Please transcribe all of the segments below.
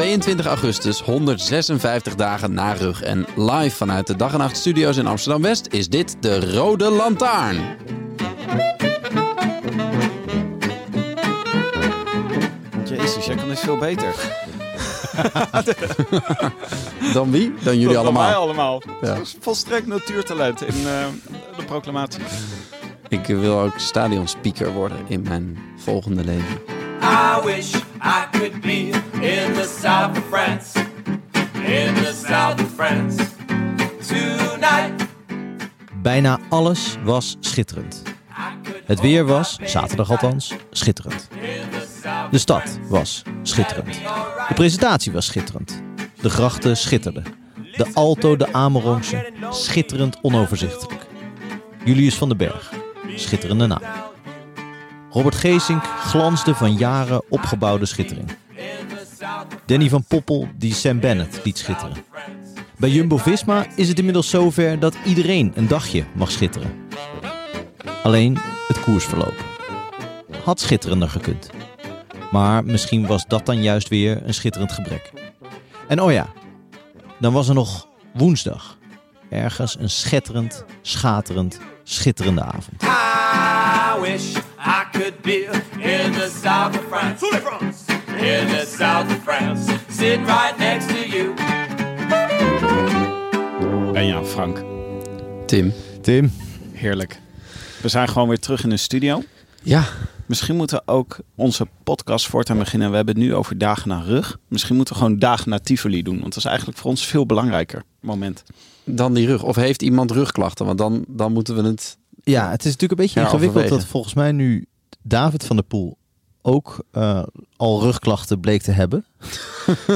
22 augustus, 156 dagen na rug. En live vanuit de Dag en Nacht Studio's in Amsterdam-West is dit de Rode Lantaarn. Jezus, jij kan dit veel beter. Dan wie? Dan jullie Dan wij allemaal. allemaal. Ja. Volstrekt natuurtalent in eh, de proclamatie. Ik wil ook stadionspeaker worden in mijn volgende leven. I wish I could be in the south of France. In the south of France. Tonight. Bijna alles was schitterend. Het weer was, zaterdag althans, schitterend. De stad was schitterend. De presentatie was schitterend. De grachten schitterden. De Alto de Amerongse, schitterend onoverzichtelijk. Julius van den Berg, schitterende naam. Robert Geesink glansde van jaren opgebouwde schittering. Danny van Poppel die Sam Bennett liet schitteren. Bij Jumbo-Visma is het inmiddels zover dat iedereen een dagje mag schitteren. Alleen het koersverloop. Had schitterender gekund. Maar misschien was dat dan juist weer een schitterend gebrek. En oh ja, dan was er nog woensdag. Ergens een schetterend, schaterend, schitterende avond. In the south of France. In the south of France. Sitting right next to you. En ja, Frank. Tim. Tim. Heerlijk. We zijn gewoon weer terug in de studio. Ja, Misschien moeten we ook onze podcast voortaan beginnen. We hebben het nu over dagen naar rug. Misschien moeten we gewoon dagen naar Tivoli doen. Want dat is eigenlijk voor ons veel belangrijker moment. dan die rug. Of heeft iemand rugklachten? Want dan, dan moeten we het... Ja, het is natuurlijk een beetje Ja, ingewikkeld overwegen. dat volgens mij nu David van der Poel ook eh, al rugklachten bleek te hebben.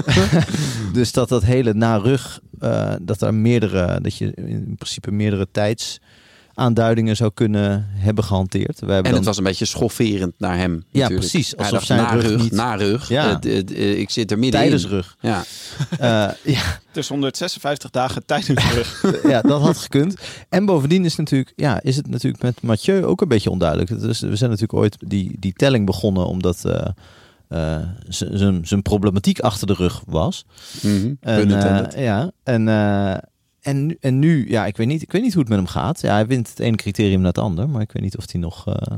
dus dat dat hele na rug, eh, dat er meerdere, dat je in principe meerdere tijdsaanduidingen zou kunnen hebben gehanteerd. Wij hebben En dan, het was een beetje schofferend naar hem Ja, natuurlijk. precies. Alsof dacht, zijn na rug rug, niet- na rug. Ja. Eh, ik zit er middenin. tijdens rug. Ja. Eh, ja, Dus 156 dagen tijdens rug. ja, dat had gekund. En bovendien is, natuurlijk, ja, is het natuurlijk met Mathieu ook een beetje onduidelijk. Dus we zijn natuurlijk ooit die, die telling begonnen omdat eh, eh, z- zijn zijn problematiek achter de rug was. En, Pun intended. eh, ja, en, eh, en, nu- en nu, ja, ik weet, niet, ik weet niet hoe het met hem gaat. Ja, hij wint het ene criterium na het ander, maar ik weet niet of hij nog... eh,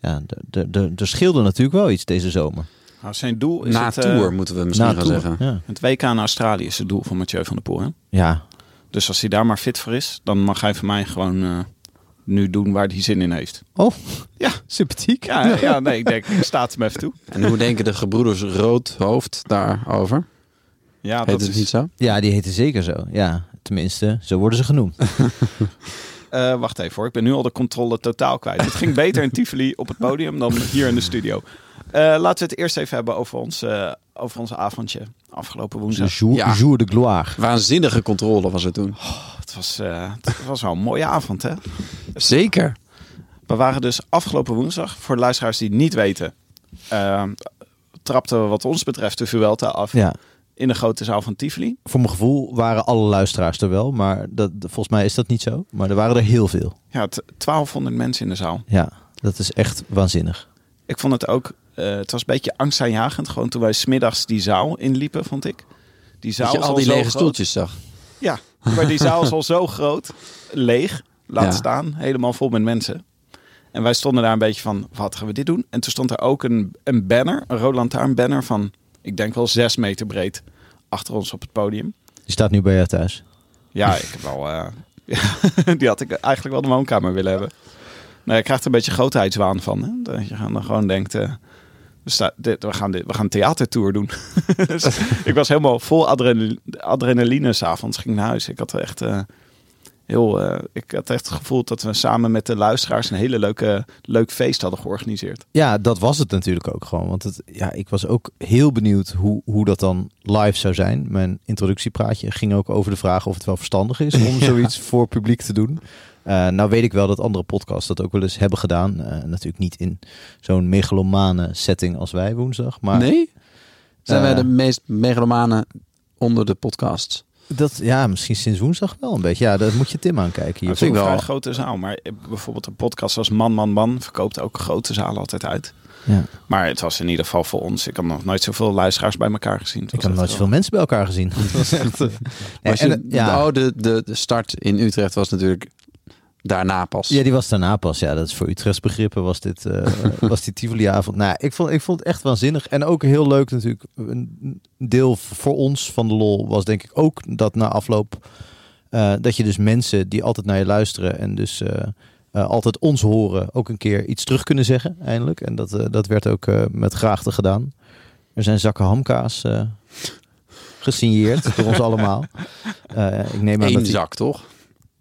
ja, de- de- de- er scheelde natuurlijk wel iets deze zomer. Nou, zijn doel is Na het, eh, Tour moeten we misschien gaan Tour, zeggen. Ja. het WK in Australië is het doel van Mathieu van der Poel. Hè? ja, Dus als hij daar maar fit voor is, dan mag hij van mij gewoon eh, nu doen waar hij zin in heeft. Oh, Ja. sympathiek. Ja, ja nee, ik denk, ik sta het hem even toe. En hoe denken de gebroeders Roodhoofd daarover? Ja, Heet dat het is, niet zo? Ja, die heten zeker zo. Ja, tenminste, zo worden ze genoemd. Eh, wacht even hoor, ik ben nu al de controle totaal kwijt. Het ging beter in Tivoli op het podium dan hier in de studio. Eh, laten we het eerst even hebben over ons, eh, over ons avondje afgelopen woensdag. jour, Ja. jour de gloire. Waanzinnige controle was het toen. Het was, eh, het was wel een mooie avond hè. Zeker. We waren dus afgelopen woensdag, voor de luisteraars die het niet weten, trapten we wat ons betreft de Vuelta af Ja, in de grote zaal van Tivoli. voor mijn gevoel waren alle luisteraars er wel, maar dat, volgens mij is dat niet zo. Maar er waren er heel veel. Ja, t- 1200 mensen in de zaal. Ja, dat is echt waanzinnig. Ik vond het ook, eh, het was een beetje angstaanjagend. Gewoon toen wij smiddags die zaal inliepen, vond ik. Die zaal Dat je is al die lege groot. stoeltjes zag. Ja, maar die zaal is al zo groot, leeg, laat Ja. staan, helemaal vol met mensen. En wij stonden daar een beetje van, wat gaan we dit doen? En toen stond er ook een, een banner, een rode lantaarnbanner van, ik denk wel zes meter breed, achter ons op het podium. Die staat nu bij jou thuis. Ja, ik heb wel, eh, die had ik eigenlijk wel de woonkamer willen hebben. Nou, je krijgt er een beetje grootheidswaan van. Hè? Dat je dan gewoon denkt, eh, we, sta, dit, we, gaan dit, we gaan een theatertour doen. dus ik was helemaal vol adrenaline, adrenaline s'avonds, ging naar huis. Ik had echt... eh, Heel, eh, ik had echt het gevoel dat we samen met de luisteraars een hele leuke, leuk feest hadden georganiseerd. Ja, dat was het natuurlijk ook gewoon. Want het, ja, ik was ook heel benieuwd hoe, hoe dat dan live zou zijn. Mijn introductiepraatje ging ook over de vraag of het wel verstandig is om zoiets voor publiek te doen. Eh, nou weet ik wel dat andere podcasts dat ook wel eens hebben gedaan. Eh, natuurlijk niet in zo'n megalomane setting als wij woensdag. Maar nee? Zijn wij de meest megalomane onder de podcasts? Dat, ja, misschien sinds woensdag wel een beetje. Ja, daar moet je Tim aankijken. Hier. Het is vind ik een wel- vrij grote zaal. Maar bijvoorbeeld een podcast als Man, Man, Man verkoopt ook grote zalen altijd uit. Ja. Maar het was in ieder geval voor ons. Ik heb nog nooit zoveel luisteraars bij elkaar gezien. Het Ik echt nooit wel- zoveel mensen bij elkaar gezien. Dat was echt, nee, Was en, je, eh, ja. Oh, de, de, de start in Utrecht was natuurlijk daarna pas. Ja, die was daarna pas. Ja, dat is voor Utrechts begrippen was dit eh was die Tivoli-avond. Nou, ik vond, ik vond het echt waanzinnig. En ook heel leuk natuurlijk. Een deel voor ons van de lol was denk ik ook dat na afloop... eh, dat je dus mensen die altijd naar je luisteren en dus eh, altijd ons horen... ook een keer iets terug kunnen zeggen eindelijk. En dat, dat werd ook met graagte gedaan. Er zijn zakken hamkaas gesigneerd door ons allemaal. Ik neem aan Eén dat die- zak, toch?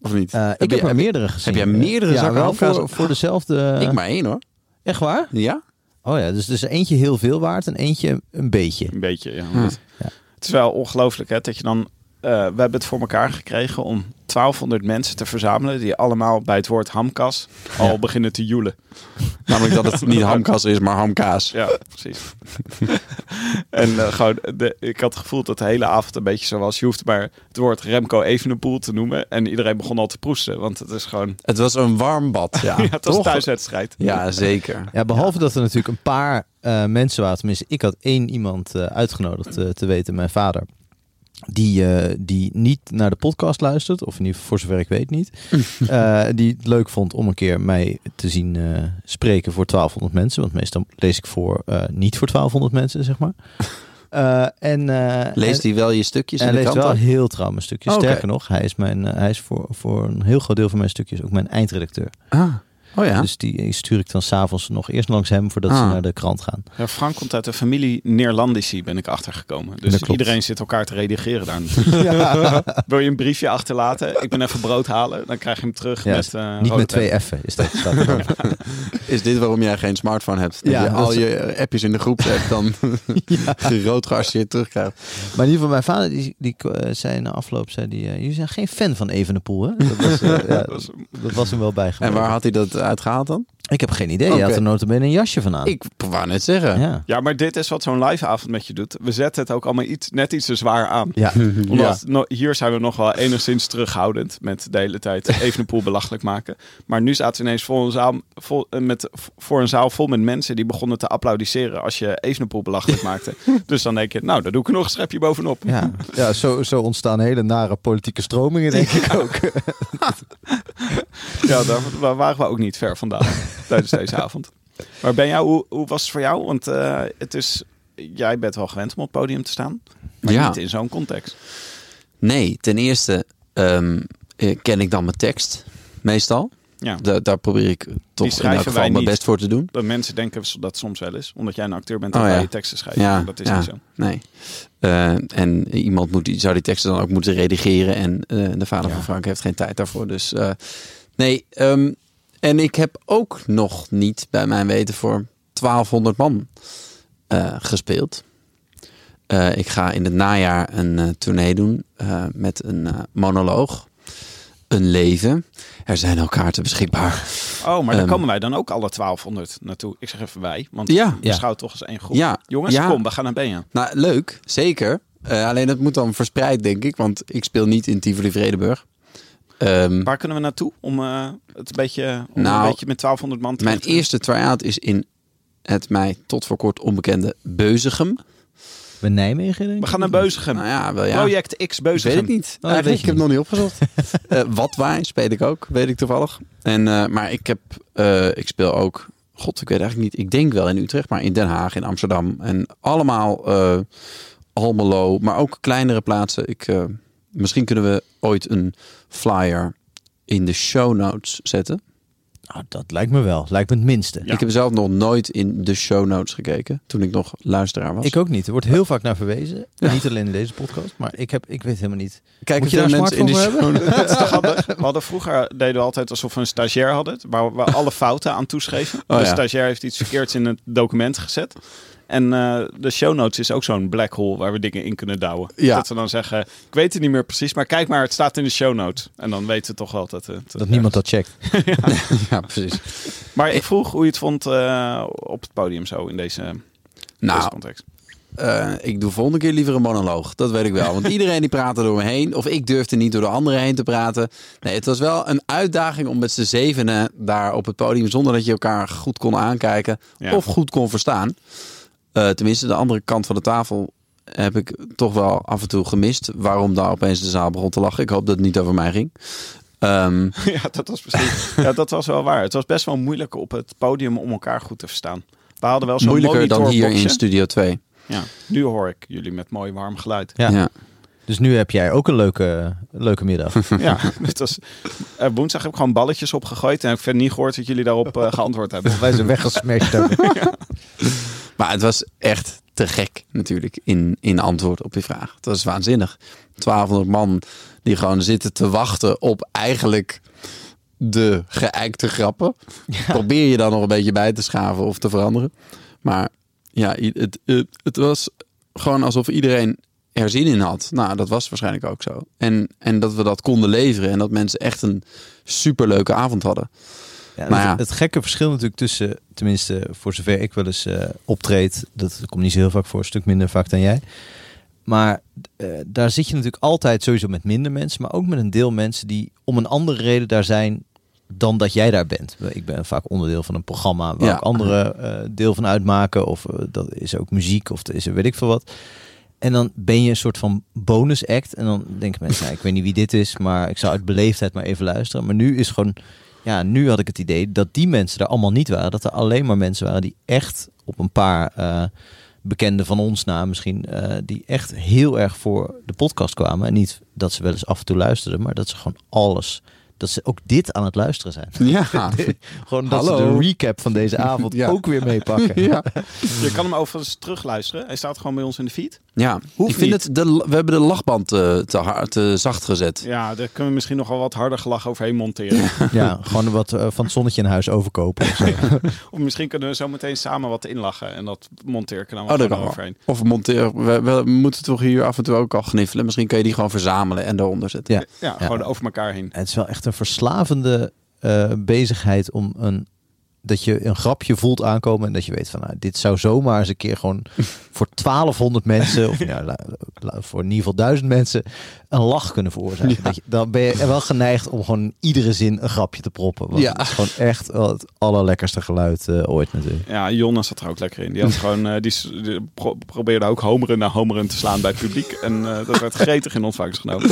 Of niet? Eh, ik heb er meerdere gezien. heb jij meerdere ja, zakken voor, voor dezelfde... ik maar één hoor. Echt waar? Ja? Oh ja, dus, dus eentje heel veel waard en eentje een beetje. Een beetje, ja. Hm. Het- Het is wel ongelooflijk hè, dat je dan... eh, we hebben het voor elkaar gekregen om 1200 mensen te verzamelen... die allemaal bij het woord hamkas al beginnen te joelen. Namelijk dat het niet hamkas is, maar hamkaas. Ja, precies. en eh, gewoon, de, ik had het gevoel dat de hele avond een beetje zo was. Je hoeft maar het woord Remco Evenepoel te noemen. En iedereen begon al te proesten. Want het is gewoon... Het was een warm bad. Ja, Ja, het was toch? een thuiswedstrijd. Ja, zeker. Ja, behalve dat er natuurlijk een paar eh, mensen waren. Tenminste, ik had één iemand eh, uitgenodigd te weten, mijn vader. Die, eh, die niet naar de podcast luistert, of in ieder geval voor zover ik weet niet. Eh, die het leuk vond om een keer mij te zien eh, spreken voor 1200 mensen. Want meestal lees ik voor eh, niet voor 1200 mensen, zeg maar. Eh, en, eh, Leest hij wel je stukjes Hij in de leest wel heel trouw mijn stukjes. Oké. Sterker nog, hij is, mijn, hij is voor, voor een heel groot deel van mijn stukjes ook mijn eindredacteur. Ah. Oh ja. Dus die, stuur ik dan s'avonds nog eerst langs hem voordat ze Ah. naar de krant gaan. Ja, Frank komt uit een familie Neerlandici, ben ik achtergekomen. Dus Dat iedereen zit elkaar te redigeren daar natuurlijk. Wil je een briefje achterlaten? Ik ben even brood halen. Dan krijg je hem terug Ja, met eh, Niet met twee F'en is dat. Is dit waarom jij geen smartphone hebt? Dat Ja, je dat al je appjes in de groep zet, dan rood gearseerd terugkrijgt. maar in ieder geval, mijn vader die, die eh, zei na afloop, zei die, eh, jullie zijn geen fan van Evenepoel, hè? Dat was, eh, ja, dat was hem wel En bijgebleven. waar had hij dat uitgehaald dan? Ik heb geen idee. Je had er notabene een jasje van aan. Ik wou net zeggen. ja. Ja, maar dit is wat zo'n live avond met je doet. We zetten het ook allemaal iets, net iets te zwaar aan. Ja. Omdat no- hier zijn we nog wel enigszins terughoudend met de hele tijd Evenepoel belachelijk maken. Maar nu zaten ze ineens voor een, zaal, vol, eh, met, voor een zaal vol met mensen die begonnen te applaudisseren als je Evenepoel belachelijk maakte. Dus dan denk je, nou, daar doe ik er nog een schepje bovenop. Ja, ja zo, zo ontstaan hele nare politieke stromingen, denk ik ook. Ja, daar, daar waren we ook niet ver vandaan tijdens deze avond. Maar ben jou, hoe, hoe was het voor jou? Want eh, het is, jij bent wel gewend om op het podium te staan. Maar Ja. niet in zo'n context. Nee, ten eerste eh, ken ik dan mijn tekst, meestal. Ja. Da- daar probeer ik toch in elk geval mijn best voor te doen. Dat mensen denken dat soms wel eens. Omdat jij een acteur bent Oh, en ja. wij je teksten schrijven. Ja, dat is ja. niet zo. Nee. Eh, en iemand moet zou die teksten dan ook moeten redigeren. En de vader van Frank heeft geen tijd daarvoor. Dus nee. ehm, en ik heb ook nog niet bij mijn weten voor 1200 man eh, gespeeld. Eh, ik ga in het najaar een eh tournee doen met een monoloog. Een leven. Er zijn al kaarten beschikbaar. Oh, maar daar Ehm. komen wij dan ook alle 1200 naartoe. Ik zeg even wij. Want Ja. beschouwt toch als één groep. Ja. Jongens, Ja. kom, we gaan naar Benja. Nou, leuk, zeker. Alleen dat moet dan verspreid, denk ik. Want ik speel niet in Tivoli-Vredenburg. Ehm, Waar kunnen we naartoe om het een beetje, om Nou, een beetje met 1200 man te mijn eerste try-out is in het mij tot voor kort onbekende Beuzegem. Bij Nijmegen, denk ik? We gaan naar Beuzegem. Nou ja, wel ja. Project X Ik weet Beuzegem. het niet. dat Eigenlijk, weet ik heb het nog niet opgezocht. Eh wat wij weet ik ook, weet ik toevallig. En, eh, maar ik, heb, eh, ik speel ook, god, ik weet eigenlijk niet. Ik denk wel in Utrecht, maar in Den Haag, in Amsterdam. En allemaal eh Almelo, maar ook kleinere plaatsen. Ik, eh, misschien kunnen we ooit een flyer in de show notes zetten. Nou, dat lijkt me wel. Lijkt me het minste. Ja. Ik heb zelf nog nooit in de show notes gekeken toen ik nog luisteraar was. Ik ook niet. Er wordt heel vaak naar verwezen. Niet alleen in deze podcast, maar ik, heb, ik weet helemaal niet. Kijk Moet je daar hebben? Dat is toch handig? We hadden vroeger deden we altijd alsof we een stagiair hadden, waar we alle fouten aan toeschreven. Oh, de ja. stagiair heeft iets verkeerds in het document gezet. En eh, de show notes is ook zo'n black hole waar we dingen in kunnen douwen. Ja. Dat we dan zeggen, ik weet het niet meer precies, maar kijk maar, het staat in de show notes. En dan weten we toch wel dat het... Dat niemand dat checkt. ja, precies. Maar ik vroeg hoe je het vond eh, op het podium zo in deze, Nou, context. Eh, ik doe volgende keer liever een monoloog. Dat weet ik wel. Want iedereen die praatte door me heen. Of ik durfde niet door de anderen heen te praten. Nee, het was wel een uitdaging om met z'n zevenen daar op het podium... zonder dat je elkaar goed kon aankijken Ja. of goed kon verstaan. Eh, tenminste, de andere kant van de tafel heb ik toch wel af en toe gemist. Waarom daar opeens de zaal begon te lachen. Ik hoop dat het niet over mij ging. Ehm, Ja, dat was precies. ja, dat was wel waar. Het was best wel moeilijk op het podium om elkaar goed te verstaan. We hadden wel zo'n moeilijker dan hier in. Studio 2. Ja, nu hoor ik jullie met mooi warm geluid. Ja. Ja. Dus nu heb jij ook een leuke, leuke middag. Ja, het was, eh, woensdag heb ik gewoon balletjes opgegooid en ik heb niet gehoord dat jullie daarop eh, geantwoord hebben. Wij zijn weggesmashed hebben. Maar het was echt te gek natuurlijk in, in antwoord op je vraag. Het was waanzinnig. 1200 man die gewoon zitten te wachten op eigenlijk de geëikte grappen. Probeer je dan nog een beetje bij te schaven of te veranderen. Maar ja, het, het, het was gewoon alsof iedereen er zin in had. Nou, dat was waarschijnlijk ook zo. En, en dat we dat konden leveren en dat mensen echt een superleuke avond hadden. Ja, Maar het, ja. het gekke verschil natuurlijk tussen, tenminste voor zover ik wel eens eh, optreed, dat komt niet zo heel vaak voor, een stuk minder vaak dan jij. Maar eh, daar zit je natuurlijk altijd sowieso met minder mensen, maar ook met een deel mensen die om een andere reden daar zijn dan dat jij daar bent. Ik ben vaak onderdeel van een programma waar Ja. ook anderen eh, deel van uitmaken, of dat is ook muziek, of dat is er weet ik veel wat. En dan ben je een soort van bonus act. En dan denken mensen, nou, ik weet niet wie dit is, maar ik zou uit beleefdheid maar even luisteren. Maar nu is gewoon, ja, nu had ik het idee dat die mensen er allemaal niet waren. Dat er alleen maar mensen waren die echt op een paar eh bekenden van ons na misschien, eh, die echt heel erg voor de podcast kwamen. En niet dat ze wel eens af en toe luisterden, maar dat ze gewoon alles, dat ze ook dit aan het luisteren zijn. Ja, Gewoon dat ze de recap van deze avond Ja. ook weer meepakken. ja. Je kan hem overigens terugluisteren. Hij staat gewoon bij ons in de feed. ja. Hoeft ik vind niet. het, de, we hebben de lachband te, te, hard- te zacht gezet. Ja, daar kunnen we misschien nog wel wat harder gelach overheen monteren. Ja, gewoon wat eh, van het zonnetje in huis overkopen. of zo. of misschien kunnen we zo meteen samen wat inlachen. En dat monteer ik er dan Oh, dat overheen. wel. Of monteren. We, we moeten toch hier af en toe ook al gniffelen. Misschien kun je die gewoon verzamelen en daaronder zetten. Ja. Ja, gewoon over elkaar heen. Het is wel echt een verslavende eh, bezigheid om een dat je een grapje voelt aankomen en dat je weet van nou, dit zou zomaar eens een keer gewoon voor 1200 mensen of la- voor in ieder geval 1000 mensen een lach kunnen veroorzaken. Dat je, dan ben je wel geneigd om gewoon in iedere zin een grapje te proppen. Want Ja. het is gewoon echt het allerlekkerste geluid eh, ooit natuurlijk. Ja, Jonna zat er ook lekker in. Die, had gewoon, eh, die, s- die pro- probeerde ook homeren naar homeren te slaan bij het publiek. En eh, dat werd gretig in ontvangst genomen.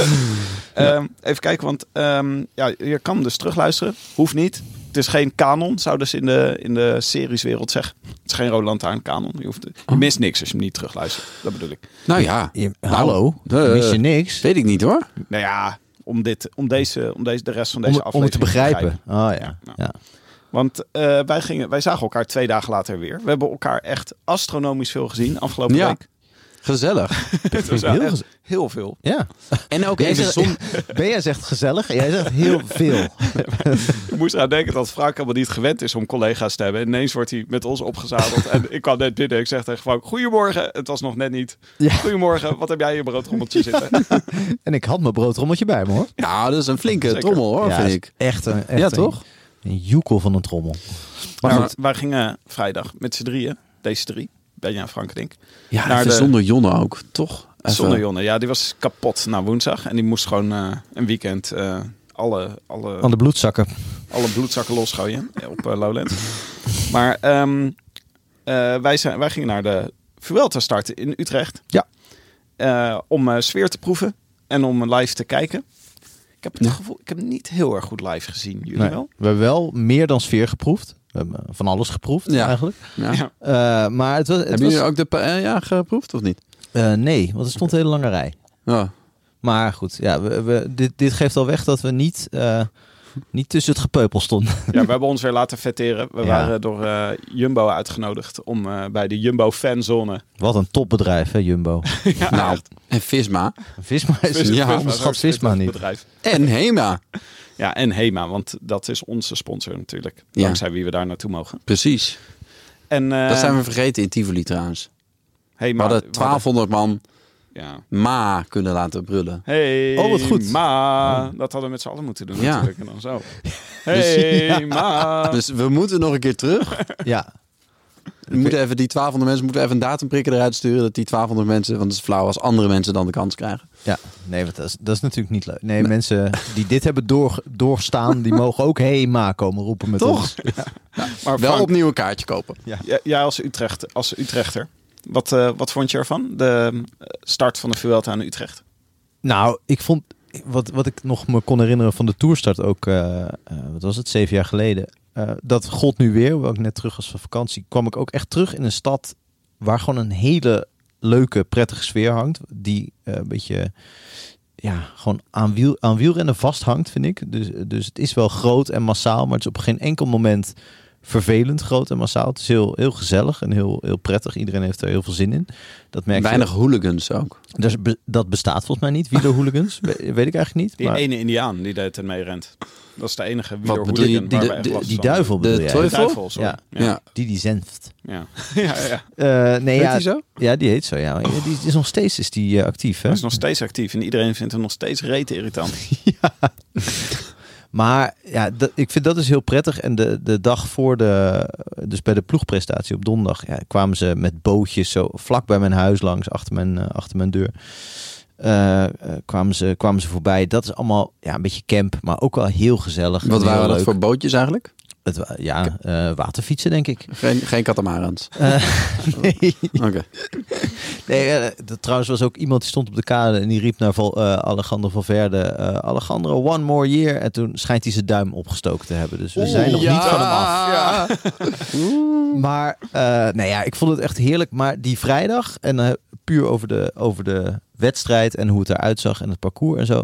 Ehm, even kijken, want ehm, ja, je kan dus terugluisteren. Hoeft niet. Het is geen kanon, zouden ze in de, in de serieswereld zeggen. Het is geen Roland Lantaarn kanon. Je, hoeft, je mist niks als je hem niet terugluistert. Dat bedoel ik. Nou ja, Je- hallo, eh, mis je niks? weet ik niet hoor. Nou ja, om, dit, om, deze, om deze, de rest van deze Om, om aflevering het te begrijpen. Oh ja. Ja. ja. Want eh, wij, gingen, wij zagen elkaar twee dagen later weer. We hebben elkaar echt astronomisch veel gezien afgelopen Ja. week. Gezellig. Het was Heel gez- veel. ja. En ook Jij zon. ben zegt gezellig en jij zegt heel veel. Ik moest eraan denken dat Frank helemaal niet gewend is om collega's te hebben. En ineens wordt hij met ons opgezadeld. en ik kwam net binnen. Ik zeg tegen Frank, goedemorgen. Het was nog net niet. Ja. Goedemorgen, wat heb jij in je broodrommeltje zitten? En ik had mijn broodrommeltje bij me hoor. Ja, dat is een flinke Zeker. trommel hoor, ja, vind ik. Echt een, echt Ja, toch? Een joekel van een trommel. Maar Maar goed, wij gingen vrijdag met z'n drieën, deze drie, Benja en Frank en ik. Ja, Naar even de- zonder Jonne ook, toch? Even- Zonder Jonne. Ja, die was kapot na woensdag. En die moest gewoon eh, een weekend eh, alle, alle, aan de bloedzakken. alle bloedzakken losgooien op eh, Lowland. Maar ehm, eh, wij, zijn, wij gingen naar de Vuelta starten in Utrecht. Ja. Eh, om eh, sfeer te proeven en om live te kijken. Ik heb het Ja. gevoel, ik heb niet heel erg goed live gezien. Jullie Nee, wel? We hebben wel meer dan sfeer geproefd. We hebben van alles geproefd Ja. eigenlijk. Ja. Eh, maar het was... Het Hebben was jullie ook de paella geproefd of niet? eh, nee, want er stond een hele lange rij. Ja. Maar goed, ja, we, we, dit, dit geeft al weg dat we niet, eh, niet tussen het gepeupel stonden. Ja, we hebben ons weer laten vetteren. We Ja. waren door eh, Jumbo uitgenodigd om eh, bij de Jumbo fanzone. Wat een topbedrijf, hè, Jumbo. ja, Nou, echt. en Visma. Visma is... Visma- ja, Visma niet. bedrijf. En Hema. Ja, en Hema, want dat is onze sponsor natuurlijk. Ja. Dankzij wie we daar naartoe mogen. Precies. En, eh, Dat zijn we vergeten in Tivoli trouwens. Hema, We hadden 1200 man Ja. ma kunnen laten brullen. Hey, Oh, wat goed. Ma. Oh. Dat hadden we met z'n allen moeten doen Ja. natuurlijk. En dan zo. Hey, ma. Dus we moeten nog een keer terug. Ja, We moeten even die 1200 mensen moeten even een datumprikker eruit sturen. Dat die 1200 mensen, want het is flauw als andere mensen dan de kans krijgen. ja. Nee, want dat is, dat is natuurlijk niet leuk. Nee, mensen die dit hebben door, doorstaan, die mogen ook hey ma komen roepen met Toch? ons. Maar Wel Frank, opnieuw een kaartje kopen. jij- jij als, Utrecht, als Utrechter, wat, eh, wat vond je ervan? De eh, start van de Vuelta aan Utrecht. Nou, ik vond wat, wat ik nog me kon herinneren van de toerstart ook, eh, eh, wat was het, zeven jaar geleden. Eh, dat gold nu weer, ik net terug was van vakantie, kwam ik ook echt terug in een stad waar gewoon een hele leuke, prettige sfeer hangt. Die eh, een beetje, ja, gewoon aan, wiel, aan wielrennen vasthangt, vind ik. Dus, dus het is wel groot en massaal, maar het is op geen enkel moment vervelend groot en massaal. Het is heel, heel gezellig en heel, heel prettig. Iedereen heeft er heel veel zin in. Dat merk je. Weinig hooligans ook. Dus be- dat bestaat volgens mij niet. Wielerhooligans, We- weet ik eigenlijk niet. Die maar ene Indiaan die deed mee rent. Dat is de enige je? wielerhooligan die, de- de- last die van duivel De bedoel jij? teufel? Duivel, sorry. Ja. Ja. Ja. Die die zenft. Ja. ja, ja. Eh, nee, Heet ja, die zo? ja, die heet zo. Ja. Die, die is nog steeds is die, eh, actief. Hè? Hij is nog steeds actief en iedereen vindt hem nog steeds reet irritant. Maar ja, dat, ik vind dat dus heel prettig. En de, de dag voor de, dus bij de ploegprestatie op donderdag, ja, kwamen ze met bootjes zo vlak bij mijn huis langs, achter mijn, eh, achter mijn deur. Eh, eh, kwamen, ze, kwamen ze voorbij. Dat is allemaal ja, een beetje camp, maar ook wel heel gezellig. Wat waren dat leuk. voor bootjes eigenlijk? Het, ja, eh, waterfietsen denk ik. Geen, geen katamarans. Eh, nee. Oké. Nee, eh, trouwens was ook iemand die stond op de kade en die riep naar Alejandro Valverde, Alejandro, one more year. En toen schijnt hij zijn duim opgestoken te hebben. Dus we zijn nog niet van hem af. Maar uh, nee, ja, ik vond het echt heerlijk. Maar die vrijdag, en puur over de, over de wedstrijd en hoe het eruit zag en het parcours en zo.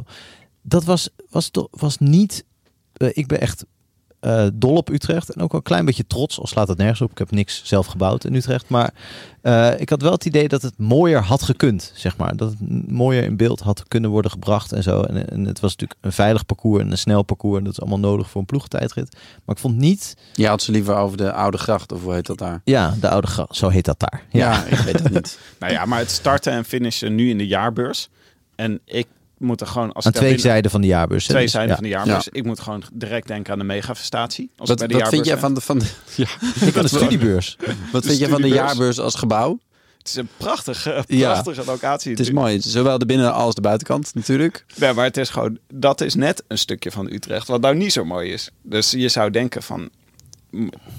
Dat was, was, was niet... Ik ben echt uh, dol op Utrecht. En ook wel een klein beetje trots, al slaat het nergens op. Ik heb niks zelf gebouwd in Utrecht. Maar uh, ik had wel het idee dat het mooier had gekund, zeg maar. Dat het mooier in beeld had kunnen worden gebracht en zo. En, en het was natuurlijk een veilig parcours en een snel parcours. En dat is allemaal nodig voor een ploegtijdrit. Maar ik vond niet... Je had ze liever over de Oude Gracht, of hoe heet dat daar? Ja, de Oude Gracht, zo heet dat daar. Ja, ja ik weet het niet. nou ja, maar het starten en finishen nu in de jaarbeurs. En ik moet er gewoon... Als aan twee binnen... zijden van de jaarbeurs. Twee dus, zijden ja. van de jaarbeurs. Ja. Ik moet gewoon direct denken aan de megafestatie. Als wat bij de wat vind jij van de... Van de ja. Ik de studiebeurs. Wat vind jij van de jaarbeurs als gebouw? Het is een prachtige, prachtige ja. locatie. Het is mooi. Zowel de binnen- als de buitenkant natuurlijk. Nee, maar het is gewoon... Dat is net een stukje van Utrecht wat nou niet zo mooi is. Dus je zou denken van...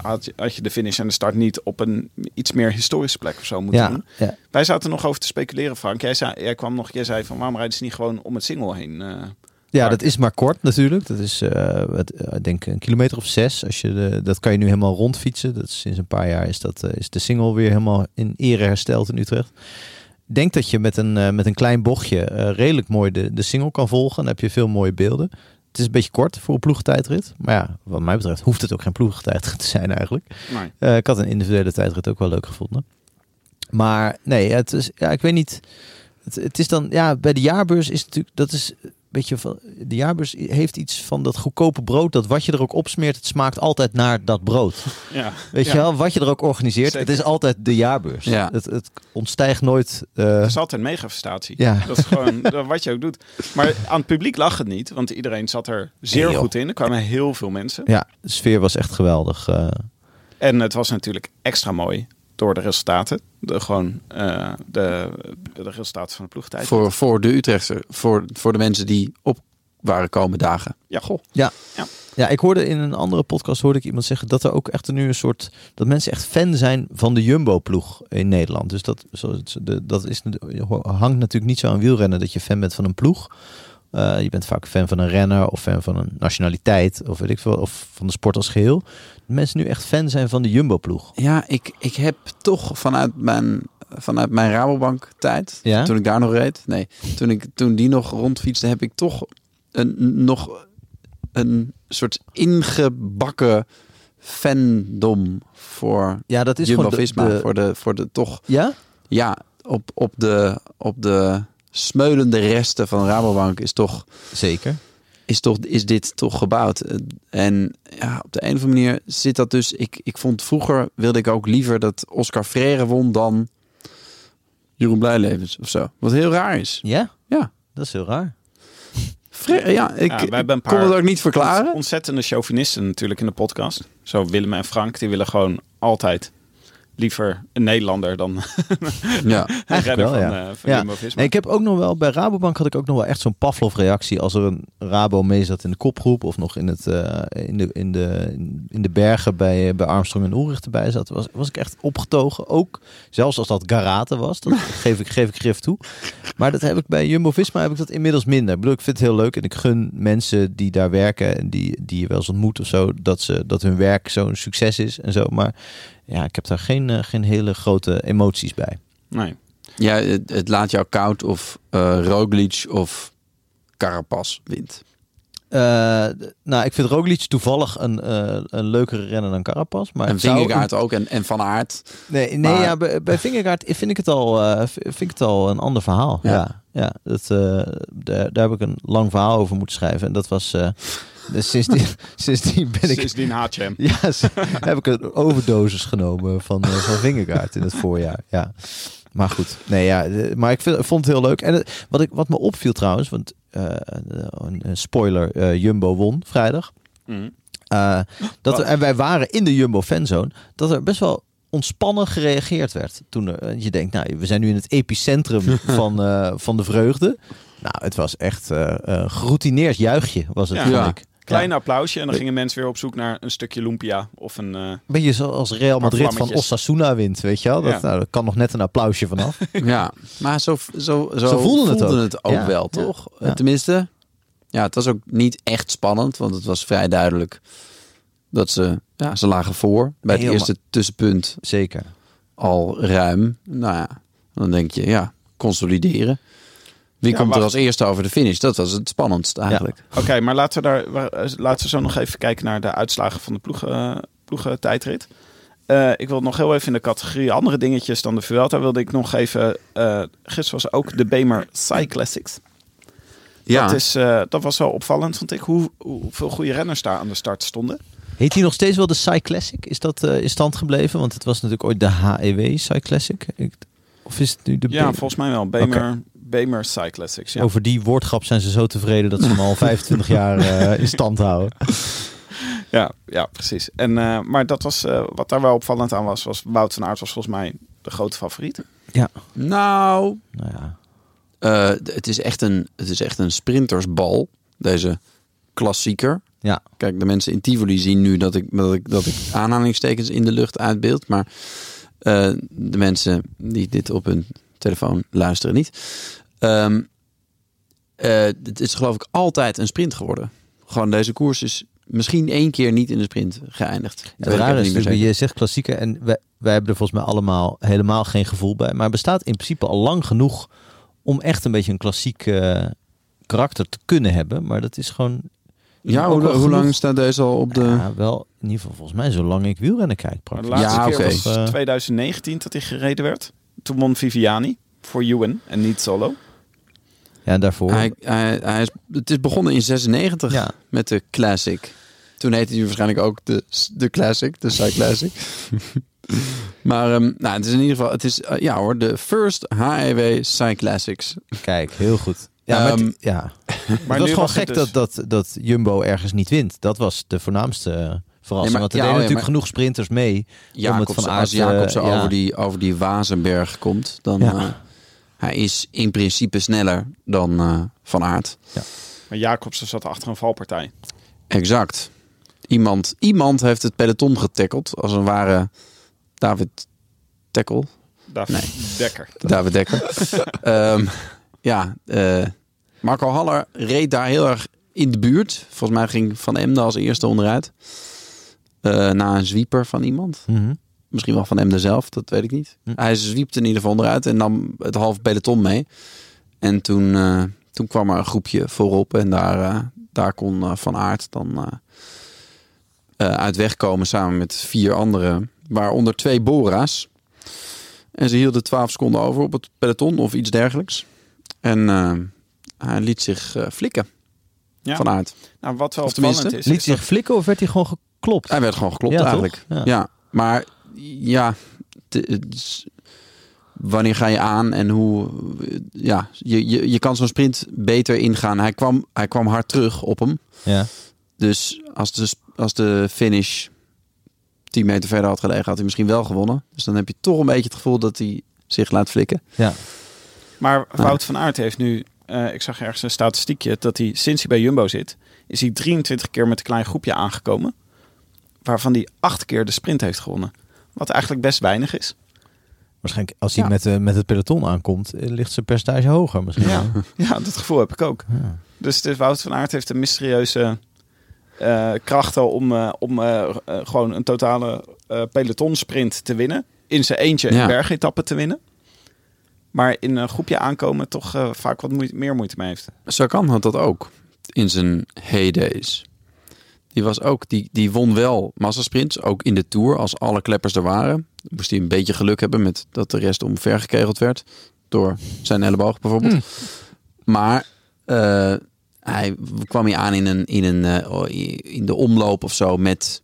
Had je, had je de finish en de start niet op een iets meer historische plek of zo moeten ja, doen. Ja. Wij zaten nog over te speculeren, Frank. Jij, zei, jij kwam nog, jij zei van waarom rijden ze niet gewoon om het single heen? Uh, ja, park. dat is maar kort natuurlijk. Dat is, uh, wat, ik denk een kilometer of zes. Als je de, dat kan je nu helemaal rondfietsen. Dat is, sinds een paar jaar is, dat, uh, is de single weer helemaal in ere hersteld in Utrecht. Denk dat je met een, met een klein bochtje redelijk mooi de, de single kan volgen. Dan heb je veel mooie beelden. Het is een beetje kort voor een ploegentijdrit. Maar ja, wat mij betreft hoeft het ook geen ploegentijdrit te zijn eigenlijk. Nee. Uh, ik had een individuele tijdrit ook wel leuk gevonden. Maar nee, het is, ja, ik weet niet. Het, het is dan, ja, bij de jaarbeurs is natuurlijk, dat is beetje van, de jaarbeurs heeft iets van dat goedkope brood, dat wat je er ook opsmeert, het smaakt altijd naar dat brood. Ja. Weet ja. je wel, wat je er ook organiseert, Zeker. het is altijd de jaarbeurs. Ja. Het, het ontstijgt nooit. Uh... Het is altijd een megafestatie. Ja. Dat is gewoon wat je ook doet. Maar aan het publiek lag het niet, want iedereen zat er zeer goed in. Er kwamen heel veel mensen. Ja, de sfeer was echt geweldig. Uh... En het was natuurlijk extra mooi door de resultaten. De, gewoon uh, de, de resultaten van de ploegtijd. Voor, voor de Utrechtse, voor, voor de mensen die op waren komen dagen. Ja, goh. Ja, ik hoorde in een andere podcast hoorde ik iemand zeggen dat er ook echt nu een soort dat mensen echt fan zijn van de Jumbo-ploeg in Nederland. Dus dat, dat is, hangt natuurlijk niet zo aan wielrennen dat je fan bent van een ploeg. Uh, je bent vaak fan van een renner of fan van een nationaliteit of weet ik veel, of van de sport als geheel. Mensen nu echt fan zijn van de Jumbo-ploeg. Ja, ik, ik heb toch vanuit mijn, vanuit mijn Rabobank tijd, Ja? toen ik daar nog reed, nee, toen, ik, toen die nog rondfietste, heb ik toch een, nog een soort ingebakken fandom voor Ja, dat is Jumbo-Visma. de- Voor, de, voor de toch, Ja? ja, op, op, de, op de smeulende resten van Rabobank is toch Zeker. Is, toch, is dit toch gebouwd. Eh, En ja, op de een of andere manier zit dat dus. Ik, ik vond vroeger wilde ik ook liever dat Oscar Freire won dan Jeroen Blijlevens of zo. Wat heel raar is. Ja? Ja. Dat is heel raar. Freire, ja, ik Ja, wij hebben een kon paar het ook niet verklaren. Ontzettende chauvinisten natuurlijk in de podcast. Zo Willem en Frank, die willen gewoon altijd liever een Nederlander dan Ja. redder wel, van, ja. eh van Ja. Nee, ik heb ook nog wel bij Rabobank had ik ook nog wel echt zo'n Pavlov-reactie als er een Rabo mee zat in de kopgroep of nog in, het, eh, in, de, in, de, in de bergen bij, bij Armstrong en Ulrich erbij zat. Was, was ik echt opgetogen. Ook zelfs als dat Garate was. Dat geef ik, geef ik grif toe. Maar dat heb ik bij Jumbo-Visma heb ik dat inmiddels minder. Ik bedoel, ik vind het heel leuk en ik gun mensen die daar werken en die, die je wel eens ontmoet of zo, dat, ze, dat hun werk zo'n succes is en zo. Maar ja, ik heb daar geen, eh, geen hele grote emoties bij. Nee. ja, het, het laat jou koud of eh Roglic of Carapaz wint. Eh, nou, ik vind Roglic toevallig een, eh, een leukere renner dan Carapaz. Maar En het zou Vingegaard ook en, en Van Aert. Nee, nee Maar- ja, bij, bij Vingegaard vind ik, het al, vind ik het al een ander verhaal. Ja, Ja. ja, dat, eh, daar, daar heb ik een lang verhaal over moeten schrijven. En dat was... dus sindsdien, sindsdien ben ik... Sindsdien haat je hem. Ja, s- heb ik een overdosis genomen van, eh, van Vingegaard in het voorjaar. Ja. Maar goed, nee ja, maar ik vind, vond het heel leuk. En wat, ik, wat me opviel trouwens, want eh, een, een spoiler, eh, Jumbo won vrijdag. Mhm. Eh, dat er, en wij waren in de Jumbo fanzone, dat er best wel ontspannen gereageerd werd. Toen er, je denkt, nou, we zijn nu in het epicentrum van, eh, van de vreugde. Nou, het was echt eh eh, geroutineerd juichje, was het, Ja. Ja. ik. Klein Ja. applausje en dan gingen mensen weer op zoek naar een stukje lumpia of een... eh, Beetje zoals Real Madrid van. Osasuna wint, weet je wel? Dat, Ja. nou, dat kan nog net een applausje vanaf. Ja, maar zo, zo, zo, Zo voelden het ook. ook Ja. wel, toch? Ja. Tenminste, ja, het was ook niet echt spannend, want het was vrij duidelijk dat ze, ja, ze lagen voor bij het Heel eerste tussenpunt Zeker. al ruim. Nou ja, dan denk je, ja, consolideren. Wie Ja, komt er als eerste over de finish? Dat was het spannendst eigenlijk. Oké, maar laten we, daar, eh, laten we zo nog even kijken naar de uitslagen van de ploegen, eh, ploegentijdrit. Eh, ik wil nog heel even in de categorie andere dingetjes dan de Vuelta. Wilde ik nog even... eh gisteren was ook de Bemer Cyclassics. Ja, Dat, is, eh, dat was wel opvallend, vond ik. Hoe, hoeveel goede renners daar aan de start stonden. Heet hij nog steeds wel de Cyclassic? Is dat eh, in stand gebleven? Want het was natuurlijk ooit de HEW Cyclassic. Ik, of is het nu de Ja, volgens mij wel. Bemer, Bemer Cyclassics, ja. Over die woordgrap zijn ze zo tevreden dat ze hem al 25 jaar eh, in stand houden. Ja, ja precies. En, eh, maar dat was, eh, wat daar wel opvallend aan was, was Wout van Aert was volgens mij de grote favoriet. nou, Nou ja. eh, het, is echt een, het is echt een sprintersbal, deze klassieker. Ja. Kijk, de mensen in Tivoli zien nu dat ik, dat ik, dat ik aanhalingstekens in de lucht uitbeeld. Maar eh, de mensen die dit op hun telefoon luisteren niet. Ehm, eh, het is geloof ik altijd een sprint geworden. Gewoon deze koers is misschien één keer niet in de sprint geëindigd. Het even is niet meer natuurlijk, zeker. je zegt klassieker en wij, wij hebben er volgens mij allemaal helemaal geen gevoel bij. Maar bestaat in principe al lang genoeg om echt een beetje een klassiek eh, karakter te kunnen hebben. Maar dat is gewoon... Ja, hoe, lang staat deze al op de... Ja, wel in ieder geval volgens mij zolang ik wielrennen kijk. De laatste Ja, keer oké. was Eh, 2019 dat hij gereden werd. Toen won Viviani voor Ewan en niet solo. Ja, en daarvoor. Hij, hij, hij is, het is begonnen in 96 Ja. met de Classic. Toen heette hij waarschijnlijk ook de, de Classic, de Cyclassic. maar ehm, nou, het is in ieder geval, het is, eh, ja hoor, de First HEW Cyclassics. Kijk, heel goed. Ja, maar, Ehm, het- ja. Maar het was nu gewoon was gek dus- dat, dat, dat Jumbo ergens niet wint. Dat was de voornaamste eh, verrassing. Want er ja, deden ja, natuurlijk maar- genoeg sprinters mee. Om het van als Aert, Jacobs eh, ja. over, die, over die Wazenberg komt, dan Ja. eh, hij is in principe sneller dan eh, Van Aert. Ja. Maar Jacobsen zat achter een valpartij. Exact. Iemand, iemand heeft het peloton getackeld als een ware David tackle. David Nee. Dekker. David Dekker. Ehm, ja, eh, Marco Haller reed daar heel erg in de buurt. Volgens mij ging Van Emden als eerste onderuit. Eh, na een zwieper van iemand. Mhm. Misschien wel van Emden zelf, dat weet ik niet. Hm. Hij zwiepte in ieder geval onderuit en nam het halve peloton mee. En toen, eh, toen kwam er een groepje voorop en daar, eh, daar kon eh, Van Aert dan eh, eh, uit wegkomen samen met vier anderen, waaronder twee Bora's. En ze hielden 12 seconden over op het peloton of iets dergelijks. En hij liet zich eh, flikken, Ja. Van Aert. Nou, wat wel Of tenminste, opvallend is, Liet is zich dat- flikken of werd hij gewoon geklopt? Hij werd gewoon geklopt Ja, eigenlijk. Ja. Ja. maar ja, wanneer ga je aan en hoe? Ja, je, je, je kan zo'n sprint beter ingaan. Hij kwam, hij kwam hard terug op hem. Ja. Dus als de, als de finish 10 meter verder had gelegen, had hij misschien wel gewonnen. Dus dan heb je toch een beetje het gevoel dat hij zich laat flikken. ja. Maar Wout van Aert heeft nu, eh, ik zag ergens een statistiekje, dat hij sinds hij bij Jumbo zit, is hij 23 keer met een klein groepje aangekomen. Waarvan hij acht keer de sprint heeft gewonnen. Wat eigenlijk best weinig is. Waarschijnlijk als hij Ja. met, eh, met het peloton aankomt, eh, ligt zijn percentage hoger misschien. Ja, ja dat gevoel heb ik ook. Ja. Dus is, Wout van Aert heeft een mysterieuze eh, krachten om, eh, om gewoon een totale eh pelotonsprint te winnen. In zijn eentje Ja. een bergetappe te winnen. Maar in een groepje aankomen toch eh, vaak wat moeite, meer moeite mee heeft. Sagan had dat ook in zijn heydays. Die, was ook, die, die won wel massasprints, ook in de Tour, als alle kleppers er waren. Moest hij een beetje geluk hebben met dat de rest omvergekegeld werd. Door zijn elleboog bijvoorbeeld. Maar eh, hij kwam hier aan in, een, in, een, eh, in de omloop of zo met,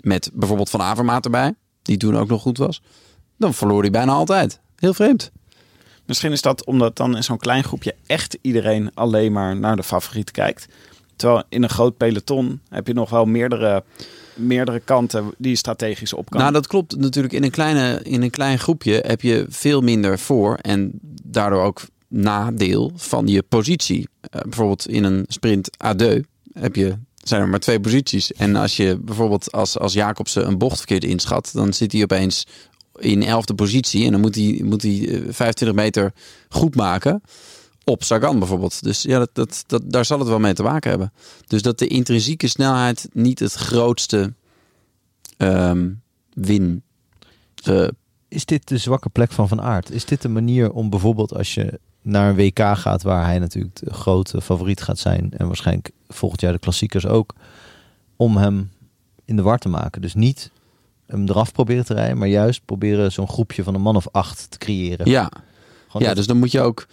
met bijvoorbeeld Van Avermaat erbij. Die toen ook nog goed was. Dan verloor hij bijna altijd. Heel vreemd. Misschien is dat omdat dan in zo'n klein groepje echt iedereen alleen maar naar de favoriet kijkt. Terwijl in een groot peloton heb je nog wel meerdere, meerdere kanten die je strategisch op kan. Nou, dat klopt natuurlijk. In een, kleine, in een klein groepje heb je veel minder voor en daardoor ook nadeel van je positie. Eh, bijvoorbeeld in een sprint A2 heb je, zijn er maar twee posities. En als je bijvoorbeeld als, als Jacobsen een bocht verkeerd inschat, dan zit hij opeens in elfde positie. En dan moet hij, moet hij eh, 25 meter goed maken op Sagan bijvoorbeeld. Dus ja, dat, dat, dat, daar zal het wel mee te maken hebben. Dus dat de intrinsieke snelheid niet het grootste ehm, win. eh, Is dit de zwakke plek van Van Aert? Is dit de manier om bijvoorbeeld als je naar een WK gaat... waar hij natuurlijk de grote favoriet gaat zijn... en waarschijnlijk volgend jaar de klassiekers ook... om hem in de war te maken. Dus niet hem eraf proberen te rijden... maar juist proberen zo'n groepje van een man of acht te creëren. ja, Gewoon ja, dat- dus dan moet je ook.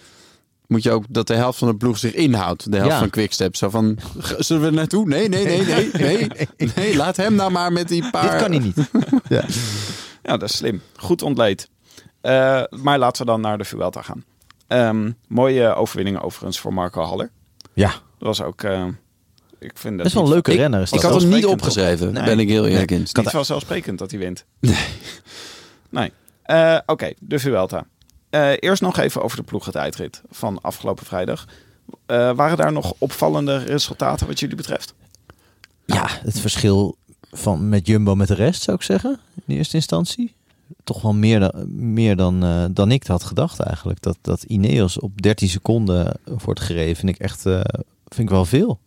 Moet je ook dat de helft van de ploeg zich inhoudt. De helft Ja. van Quickstep. Zo van, "G- zullen we er naartoe? Nee, nee, nee, nee, nee. Nee, laat hem nou maar met die paar... Dit kan hij niet. ja. Ja, dat is slim. Goed ontleed. Eh, maar laten we dan naar de Vuelta gaan. Ehm, mooie overwinning overigens voor Marco Haller. ja, Dat was ook... eh, ik vind dat best wel een leuke renner. Is Ik dat. had hem niet opgeschreven, Nee. ben ik heel eerlijk in. Het is niet vanzelfsprekend dat hij wint. Nee. Nee. Eh, Oké, de Vuelta. Eh, eerst nog even over de ploegentijdrit van afgelopen vrijdag. Eh, waren daar nog opvallende resultaten wat jullie betreft? Ja, het verschil van met Jumbo met de rest, zou ik zeggen. In eerste instantie. Toch wel meer dan, meer dan, eh, dan ik had gedacht eigenlijk. Dat, dat Ineos op 13 seconden wordt gereden, vind ik echt vind ik wel veel.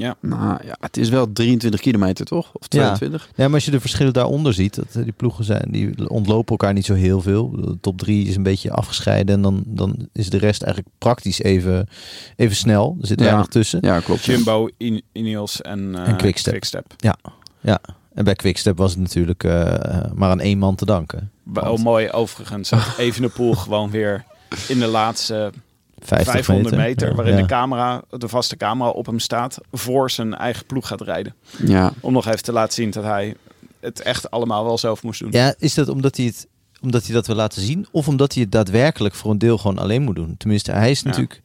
Ja. Nou ja, het is wel 23 kilometer toch? Of 22? Ja, maar als je de verschillen daaronder ziet, dat eh, die ploegen zijn, die ontlopen elkaar niet zo heel veel. De top 3 is een beetje afgescheiden en dan, dan is de rest eigenlijk praktisch even, even snel. Er zit Ja. weinig tussen. Ja, klopt. Jumbo, In- Ineos en, eh En Quickstep. Ja. En bij Quickstep was het natuurlijk eh, maar aan één man te danken. Wel Want mooi overigens. dat Evenepoel gewoon weer in de laatste 50 500 meter, Ja, waarin ja. de camera, de vaste camera op hem staat, voor zijn eigen ploeg gaat rijden. Ja, Om nog even te laten zien dat hij het echt allemaal wel zelf moest doen. Ja, is dat omdat hij het omdat hij dat wil laten zien, of omdat hij het daadwerkelijk voor een deel gewoon alleen moet doen? Tenminste, hij is Ja. natuurlijk.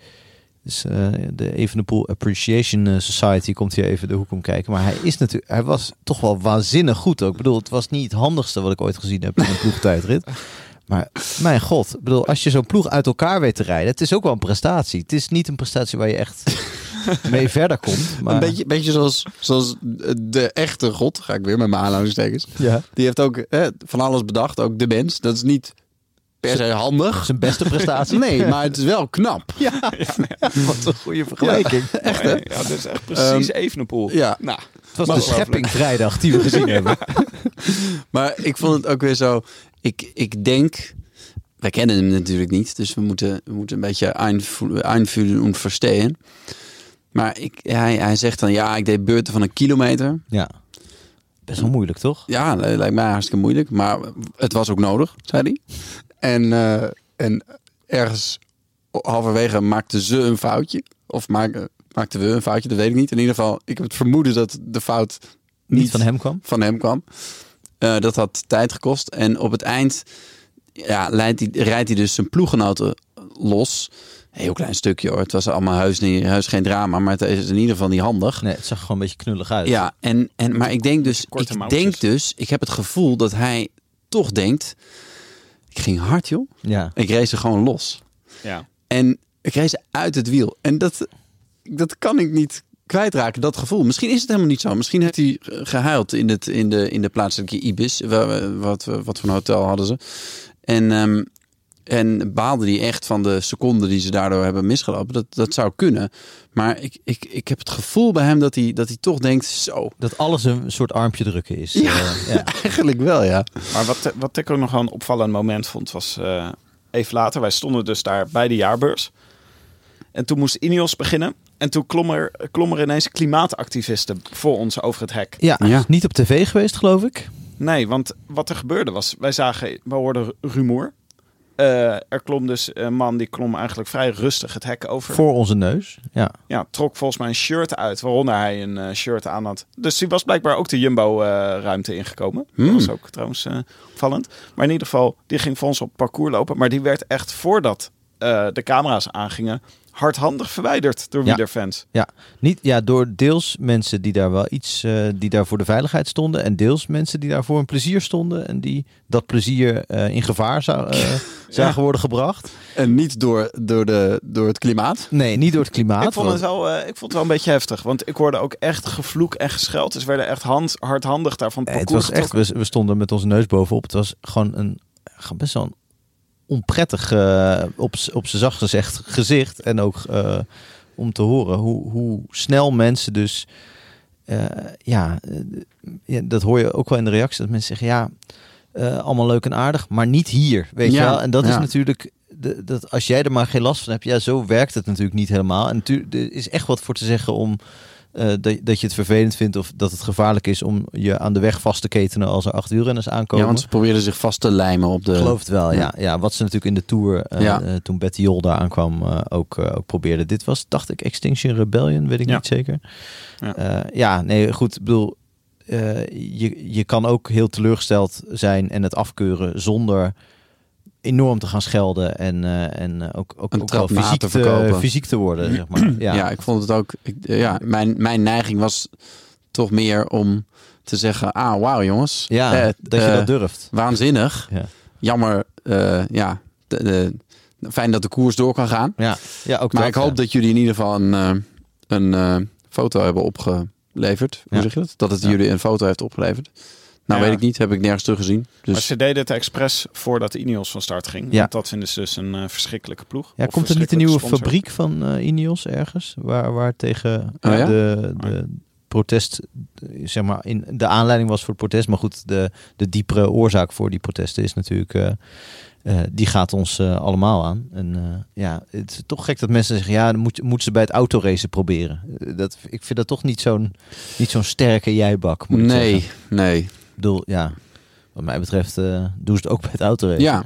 Dus, eh, de Evenepoel Appreciation eh, Society komt hier even de hoek om kijken. Maar hij is natuurlijk, hij was toch wel waanzinnig goed ook. Ik bedoel, het was niet het handigste wat ik ooit gezien heb in een ploegtijdrit. Maar mijn god, bedoel, als je zo'n ploeg uit elkaar weet te rijden, het is ook wel een prestatie. Het is niet een prestatie waar je echt mee verder komt. Maar, Een beetje, beetje zoals, zoals de echte god, ga ik weer met mijn aanhalingstekens. Ja. Die heeft ook hè, van alles bedacht, ook de mens. Dat is niet per se handig. Zijn beste prestatie. Nee, maar het is wel knap. Ja, wat een goede vergelijking. Echt hè? Ja, dat is echt precies Evenepoel. Ja, Nou, Het was de schepping vrijdag die we gezien hebben. maar ik vond het ook weer zo. Ik, ik denk. Wij kennen hem natuurlijk niet, dus we moeten, we moeten een beetje einfühlen en verstehen. Maar ik, hij, hij zegt dan, ja, ik deed beurten van een kilometer. Ja. Best wel moeilijk, toch? Ja, lijkt mij hartstikke moeilijk. Maar het was ook nodig, zei hij. En, eh, en ergens halverwege maakten ze een foutje. Of maak, maakten we een foutje, dat weet ik niet. In ieder geval, ik heb het vermoeden dat de fout Niet, niet, van hem kwam. van hem kwam. Eh, dat had tijd gekost. En op het eind ja, leidt hij, rijdt hij dus zijn ploeggenoten los. Een heel klein stukje hoor. Het was allemaal heus, niet, heus geen drama. Maar het is in ieder geval niet handig. Nee, het zag er gewoon een beetje knullig uit. Ja, en, en, maar ik denk dus, Korte ik denk dus, ik heb het gevoel dat hij toch denkt, ik ging hard joh. Ja. Ik race er gewoon los. ja. En ik race uit het wiel. En dat, dat kan ik niet kwijtraken, dat gevoel. Misschien is het helemaal niet zo. Misschien heeft hij gehuild in, het, in, de, in de plaatselijke Ibis. Wa- wa- Wat, wat voor een hotel hadden ze. En, ehm, en baalde hij echt van de seconden die ze daardoor hebben misgelopen. Dat, dat zou kunnen. Maar ik, ik, ik heb het gevoel bij hem dat hij, dat hij toch denkt, zo, Dat alles een soort armpje drukken is. Ja. Eh, ja. eigenlijk wel ja. Maar wat, wat ik ook nog wel een opvallend moment vond, was eh, even later. Wij stonden dus daar bij de jaarbeurs. En toen moest Ineos beginnen. En toen klom er, klom er ineens klimaatactivisten voor ons over het hek. Ja, Ja. niet op tv geweest, geloof ik. Nee, want wat er gebeurde was, wij zagen, we hoorden rumoer. Eh, er klom dus een man die klom eigenlijk vrij rustig het hek over. Voor onze neus. Ja. Ja, trok volgens mij een shirt uit, waaronder hij een eh, shirt aan had. Dus die was blijkbaar ook de Jumbo-ruimte ingekomen. Dat Hmm. was ook trouwens eh, opvallend. Maar in ieder geval, die ging voor ons op parcours lopen. Maar die werd echt voordat eh, de camera's aangingen, hardhandig verwijderd door Ja. wielerfans. Niet, ja, door deels mensen die daar wel iets, eh, die daar voor de veiligheid stonden. En deels mensen die daar voor een plezier stonden. En die dat plezier eh, in gevaar zou, eh, zagen worden gebracht. En niet door, door, de, door het klimaat. Nee, niet door het klimaat. Ik vond, het wel, ik vond het wel een beetje heftig. Want ik hoorde ook echt gevloek en gescheld. Dus werden echt hand, hardhandig daar van het het was echt, we, we stonden met onze neus bovenop. Het was gewoon een gewoon best wel een onprettig, eh, op, op zijn zacht gezegd, gezicht. En ook eh, om te horen hoe, hoe snel mensen dus... eh, ja, ja, dat hoor je ook wel in de reactie. Dat mensen zeggen, ja, allemaal leuk en aardig, maar niet hier. Weet je wel? En dat is natuurlijk... De, dat als jij er maar geen last van hebt, ja, zo werkt het natuurlijk niet helemaal. En er is echt wat voor te zeggen om eh, dat, dat je het vervelend vindt of dat het gevaarlijk is om je aan de weg vast te ketenen als er acht wielrenners aankomen. Ja, want ze probeerden zich vast te lijmen op de... Ik geloof het wel, ja. Ja. ja. wat ze natuurlijk in de Tour, eh, Ja. eh, toen Betty Jol daar aankwam, eh, ook, eh, ook probeerde. Dit was, dacht ik, Extinction Rebellion, weet ik Ja. niet zeker. Ja. Ja, ja nee, goed. Ik bedoel, eh, je, je kan ook heel teleurgesteld zijn en het afkeuren zonder enorm te gaan schelden en, eh, en eh, ook, ook, Een ook wel fysiek te verkopen. fysiek te worden, zeg maar. Ja. Ja, ik vond het ook... Ik, ja, mijn, mijn neiging was toch meer om te zeggen... Ah, wauw jongens. Ja, Eh, dat je eh, dat durft. Waanzinnig. Ja. Jammer, ja... de- de- fijn dat de koers door kan gaan. Ja, ja ook Maar dat, ik hoop ja. dat jullie in ieder geval een, een foto hebben opgeleverd. Hoe Ja. zeg je dat? Dat het jullie een foto heeft opgeleverd. Nou, Ja. weet ik niet. Heb ik nergens teruggezien. Maar Dus ze deden het expres voordat de Ineos van start ging. Ja. Want dat vinden ze dus een eh, verschrikkelijke ploeg. Ja, Of komt er niet een nieuwe fabriek van eh, Ineos ergens? Waar, waar tegen Oh ja? de, de protest, eh, zeg maar, in, de aanleiding was voor het protest. Maar goed, de, de diepere oorzaak voor die protesten is natuurlijk, eh, eh, die gaat ons eh, allemaal aan. En eh, ja, het is toch gek dat mensen zeggen, ja, dan moet, moeten ze bij het autoracen proberen. Eh, Dat, ik vind dat toch niet zo'n niet zo'n sterke jijbak, moet ik nee, zeggen. nee. Ik bedoel, ja, wat mij betreft eh, doen ze het ook bij het autoracen. Ja.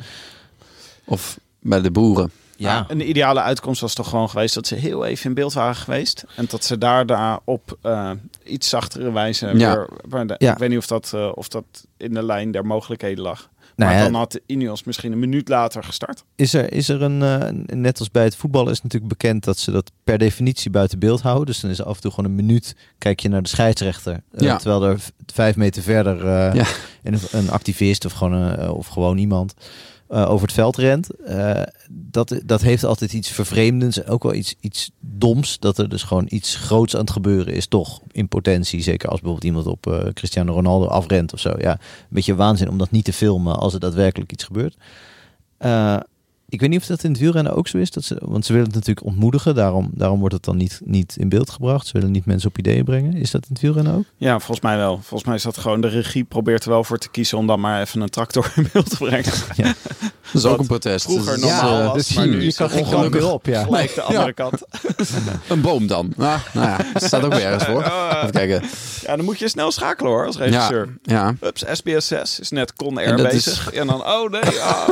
Of bij de boeren. ja. Een ideale uitkomst was toch gewoon geweest dat ze heel even in beeld waren geweest. En dat ze daar, daar op eh, iets zachtere wijze Ja. weer... maar de- Ja. Ik weet niet of dat, eh, of dat in de lijn der mogelijkheden lag. Nou maar ja, dan had de Ineos misschien een minuut later gestart. Is er, is er een, eh, net als bij het voetballen is natuurlijk bekend dat ze dat per definitie buiten beeld houden. Dus dan is af en toe gewoon een minuut, kijk je naar de scheidsrechter. eh, Ja. Terwijl er vijf meter verder eh, Ja. een, een activist of gewoon, een, of gewoon iemand eh, over het veld rent. eh, dat, dat heeft altijd iets vervreemdends en ook wel iets, iets doms. Dat er dus gewoon iets groots aan het gebeuren is, toch in potentie. Zeker als bijvoorbeeld iemand op eh, Cristiano Ronaldo afrent of zo. Ja, een beetje waanzin om dat niet te filmen als er daadwerkelijk iets gebeurt. Ik weet niet of dat in het wielrennen ook zo is. Dat ze, want ze willen het natuurlijk ontmoedigen. Daarom, daarom wordt het dan niet, niet in beeld gebracht. Ze willen niet mensen op ideeën brengen. Is dat in het wielrennen ook? Ja, volgens mij wel. Volgens mij is dat gewoon de regie probeert er wel voor te kiezen om dan maar even een tractor in beeld te brengen. Dat is ook een protest. Vroeger Dus, normaal eh, was, dus maar hier- nu is het geen kant meer op, ja. Gelijk de andere kant. Een boom dan. Nou, nou ja, dat staat ook weer ergens voor. Even kijken. Ja, dan moet je snel schakelen hoor, als regisseur. Ja, Ups, SBS 6 is net Con En Air dat is- bezig. En dan, oh nee, ah.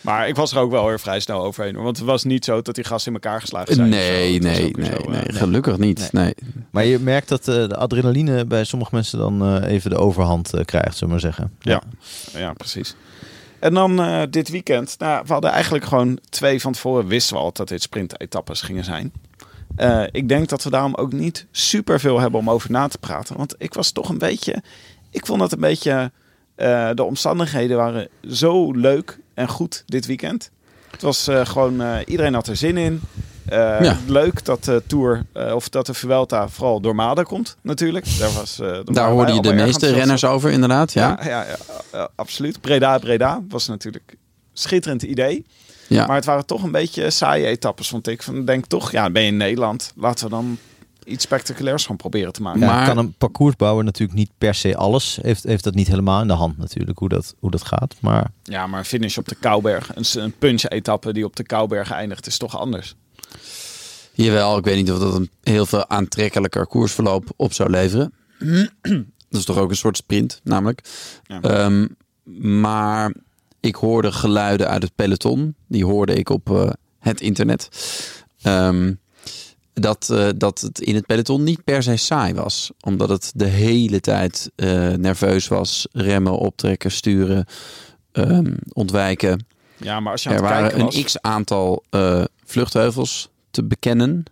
Maar ik was er ook wel weer vrij snel overheen. hoor. Want het was niet zo dat die gasten in elkaar geslagen zijn. of zo. nee, nee, nee, zo, nee, eh, gelukkig niet. Nee. Maar je merkt dat eh, de adrenaline bij sommige mensen dan eh, even de overhand eh, krijgt, zullen we maar zeggen. Ja. Ja, precies. En dan eh, dit weekend. Nou, we hadden eigenlijk gewoon twee van tevoren wisten we al dat dit sprint-etappes gingen zijn. Eh, ik denk dat we daarom ook niet super veel hebben om over na te praten. Want ik was toch een beetje. Ik vond het een beetje. eh, de omstandigheden waren zo leuk en goed dit weekend. Het was eh, gewoon. eh, iedereen had er zin in. Eh, Ja. Leuk dat de Tour, of dat de Vuelta vooral door Maden komt, natuurlijk. Daar, was, daar hoorde je de meeste renners over, inderdaad. Ja. ja, ja, ja, ja, absoluut. Breda, Breda was natuurlijk een schitterend idee. Ja. Maar het waren toch een beetje saaie etappes, vond ik. Van, denk toch, ja, ben je in Nederland. Laten we dan iets spectaculairs van proberen te maken. Ja, Maar- kan een parcoursbouwer natuurlijk niet per se alles. Heeft, heeft dat niet helemaal in de hand natuurlijk, hoe dat, hoe dat gaat. Maar Ja, maar een finish op de Kouberg, een, een punch-etappe die op de Kouberg eindigt, is toch anders. Jawel, ik weet niet of dat een heel veel aantrekkelijker koersverloop op zou leveren. dat is toch ook een soort sprint, namelijk. Ja. Ehm, maar ik hoorde geluiden uit het peloton. Die hoorde ik op eh, het internet. Ehm, dat, eh, dat het in het peloton niet per se saai was. Omdat het de hele tijd eh, nerveus was. Remmen, optrekken, sturen, ehm, ontwijken. Ja, maar als je aan Er het waren kijken was... een x-aantal eh, vluchtheuvels te bekennen.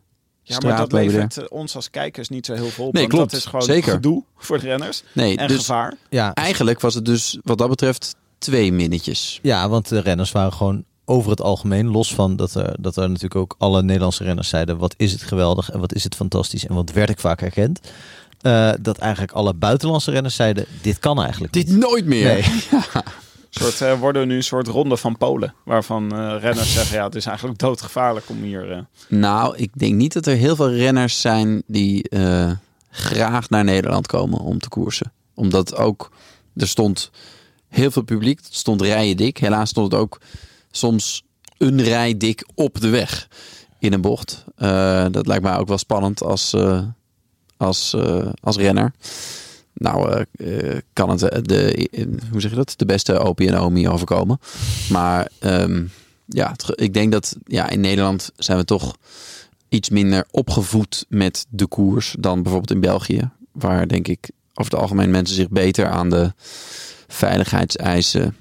ja, maar dat levert ons als kijkers niet zo heel veel op. Nee, want klopt. dat is gewoon Zeker. gedoe voor de renners. Nee, En dus gevaar. ja, eigenlijk was het dus wat dat betreft twee minnetjes. ja, want de renners waren gewoon over het algemeen, los van dat er, dat er natuurlijk ook alle Nederlandse renners zeiden, wat is het geweldig en wat is het fantastisch en wat werd ik vaak herkend. Eh, dat eigenlijk alle buitenlandse renners zeiden, dit kan eigenlijk Dit niet. nooit meer. Nee. soort, eh, worden we nu een soort ronde van Polen. Waarvan eh, renners zeggen, ja, het is eigenlijk doodgevaarlijk om hier... eh, Nou, ik denk niet dat er heel veel renners zijn die eh, graag naar Nederland komen om te koersen. Omdat ook, er stond heel veel publiek, het stond rijen dik. Helaas stond het ook soms een rij dik op de weg in een bocht. Eh, dat lijkt mij ook wel spannend als, eh, als, eh, als renner. Nou, kan het de, hoe zeg je dat? De beste opie en omi overkomen. Maar ehm, ja, ik denk dat ja, in Nederland zijn we toch iets minder opgevoed met de koers dan bijvoorbeeld in België. Waar denk ik over het algemeen mensen zich beter aan de veiligheidseisen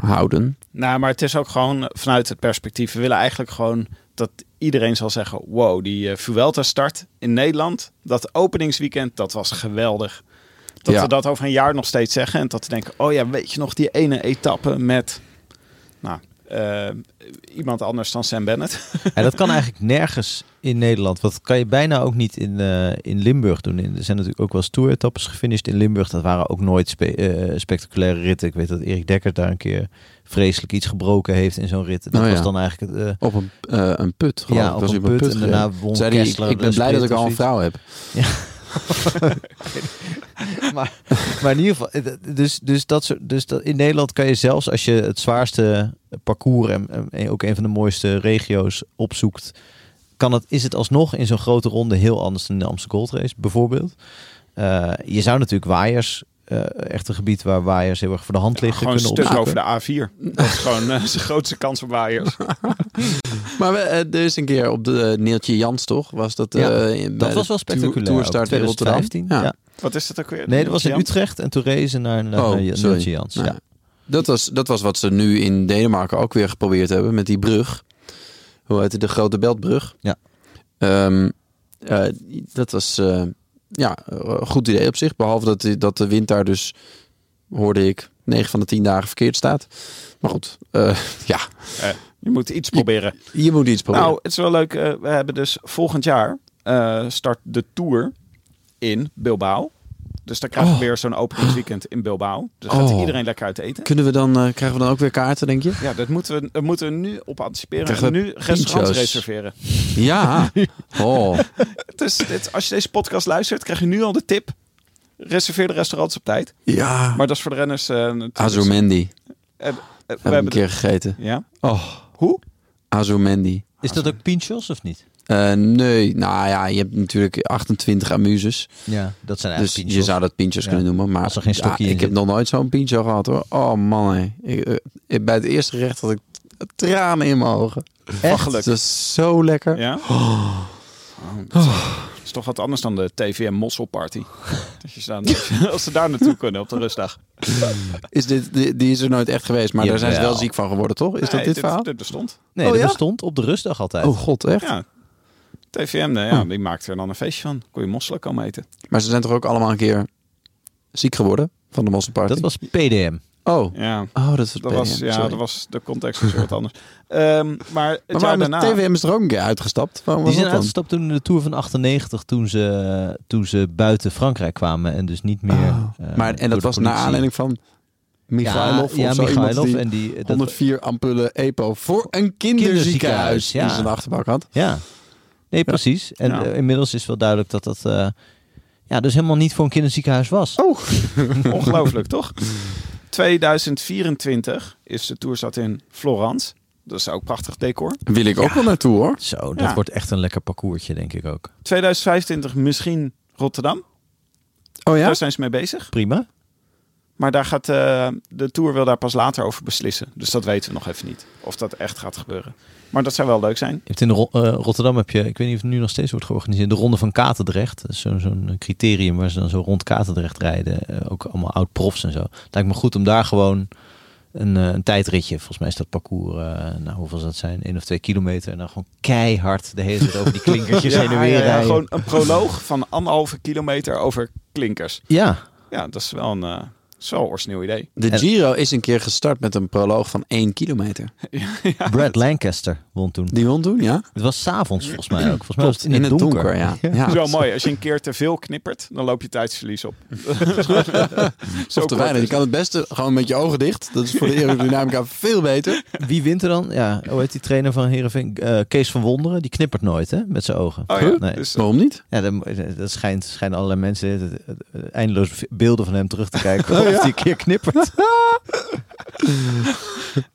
houden. Nou, maar het is ook gewoon vanuit het perspectief. We willen eigenlijk gewoon dat iedereen zal zeggen: wow, die eh, Vuelta start in Nederland. Dat openingsweekend, dat was geweldig. Dat Ja. we dat over een jaar nog steeds zeggen. En dat we denken: oh ja, weet je nog die ene etappe met. Nou, eh, iemand anders dan Sam Bennett. En dat kan eigenlijk nergens in Nederland. Wat kan je bijna ook niet in, eh, in Limburg doen. Er zijn natuurlijk ook wel eens tour-etappes gefinished in Limburg. Dat waren ook nooit spe- spectaculaire ritten. Ik weet dat Erik Dekker daar een keer vreselijk iets gebroken heeft in zo'n rit. Dat Oh ja. was dan eigenlijk het... eh, Op een, eh, een put. ja, op Was een put. En daarna won Zei Kessler ik ben blij dat ik al een vrouw heb. maar, maar in ieder geval, eh, dus, dus, dat dus dat, in Nederland kan je zelfs als je het zwaarste parcours en, en ook een van de mooiste regio's opzoekt, kan het, is het alsnog in zo'n grote ronde heel anders dan de Amsterdam Gold Race bijvoorbeeld. Eh, je zou natuurlijk waaiers, eh, echt een gebied waar waaiers heel erg voor de hand liggen, gewoon een kunnen stuk opzoeken. over de A4. Dat is gewoon eh, zijn grootste kans op waaiers. Maar we, eh, er is een keer op de uh, Neeltje Jans, toch? Was dat, Ja, eh, Dat de was wel spectaculair. Toerstart in Rotterdam. 2015. Ja. Ja. Wat is dat ook weer? Nee, dat was in? Utrecht en toen rezen naar, naar, Oh. Neeltje Jans. Ja. ja. Dat, was, dat was wat ze nu in Denemarken ook weer geprobeerd hebben met die brug. Hoe heet het? De Grote Beltbrug. Ja. Ehm, eh, dat was eh, ja, een goed idee op zich. Behalve dat, dat de wind daar dus hoorde ik, 9 van de 10 dagen verkeerd staat. Maar goed, eh, ja, Eh, je moet iets proberen. je moet iets proberen. Nou, het is wel leuk. eh, we hebben dus volgend jaar eh, start de tour in Bilbao. Dus dan krijgen we Oh. weer zo'n openingsweekend in Bilbao. Dus gaat Oh. iedereen lekker uit eten. Kunnen we dan, eh, krijgen we dan ook weer kaarten, denk je? Ja, dat moeten we, dat moeten we nu op anticiperen. Krijgen En we nu restaurants reserveren. Ja. Oh, Dus dit, als je deze podcast luistert, krijg je nu al de tip. Reserveer de restaurants op tijd. ja. Maar dat is voor de renners... eh natuurlijk- Azumendi. Eh, we Heb ik een hebben keer gegeten. Ja? Oh, Hoe? Azumendi. Is dat ook pinchos of niet? Eh, nee, nou ja, je hebt natuurlijk 28 amuses. Ja, dat zijn Dus eigenlijk je pinchos. zou dat pintjes Ja. kunnen noemen. Maar Als er geen stokje ja, in ik heb nog nooit zo'n pintje gehad hoor. Oh man. Ik, eh, ik- bij het eerste gerecht had ik tranen in mijn ogen. Geluk. Dat is zo lekker. Ja? Oh, dat is, toch wat anders dan de TVM Mossel Party. Dat je dan, als ze daar naartoe kunnen op de rustdag. Is dit, die, die is er nooit echt geweest, maar daar zijn ze wel ziek van geworden, toch? Is Nee, dat dit verhaal? Dit bestond. Nee, Oh, dat ja? bestond op de rustdag altijd. Oh god, echt? Ja. TVM, nee, ja, die maakte er dan een feestje van. Kon je mosselen komen eten. Maar ze zijn toch ook allemaal een keer ziek geworden van de mosselparty? dat was PDM. Oh, Ja, oh dat is het dat was, PDM, ja, sorry. dat was, de context was wat anders. Ehm, maar het Maar jaar daarna... TVM is er ook een keer uitgestapt? Waarom Die zijn uitgestapt toen in de Tour van 98, toen ze, toen ze buiten Frankrijk kwamen en dus niet meer. Oh. eh, maar, en dat was naar aanleiding van Michailov Ja, ja of zo, Michailov. die En die, dat, 104 ampullen EPO voor een kinderziekenhuis Kinderziekenhuis, ja. in zijn achterbak had. ja, nee, precies. En Ja. eh, inmiddels is wel duidelijk dat dat eh, ja, dus helemaal niet voor een kinderziekenhuis was. Oh, Ongelooflijk, toch? 2024 is de toerstad in Florence. Dat is ook prachtig decor. wil ik ook wel naartoe hoor. Zo, dat Ja. wordt echt een lekker parcoursje, denk ik ook. 2025 misschien Rotterdam. Oh ja? Daar zijn ze mee bezig. Prima. Maar daar gaat eh, de Tour wil daar pas later over beslissen. Dus dat weten we nog even niet. Of dat echt gaat gebeuren. Maar dat zou wel leuk zijn. Je hebt in de eh, Rotterdam heb je, ik weet niet of het nu nog steeds wordt georganiseerd, de Ronde van Katendrecht. Dat is zo'n criterium waar ze dan zo rond Katendrecht rijden. Eh, ook allemaal oud-profs en zo. Het lijkt me goed om daar gewoon een, een tijdritje, volgens mij is dat parcours, nou hoeveel zal dat zijn, één of twee kilometer. En dan gewoon keihard de hele tijd over die klinkertjes heen en weer rijden. gewoon een proloog van anderhalve kilometer over klinkers. Ja, Ja, dat is wel een, eh, een origineel idee. De Giro is een keer gestart met een proloog van 1 kilometer. Brad Lancaster won toen. Die won toen, ja? Het was s'avonds volgens mij ook. Volgens mij was het in, in het donker. ja. wel mooi. Als je een keer te veel knippert, dan loop je tijdsverlies op. Zo Of te weinig. Je kan het beste gewoon met je ogen dicht. Dat is voor de aerodynamica veel beter. Wie wint er dan? Ja, hoe heet die trainer van Heerenveen? Eh, Kees van Wonderen. Die knippert nooit hè, met zijn ogen. Oh ja, Nee. dus, Waarom niet? Ja, dat, dat schijnt, schijnen allerlei mensen eh, eh, eindeloos beelden van hem terug te kijken. Een keer knippert.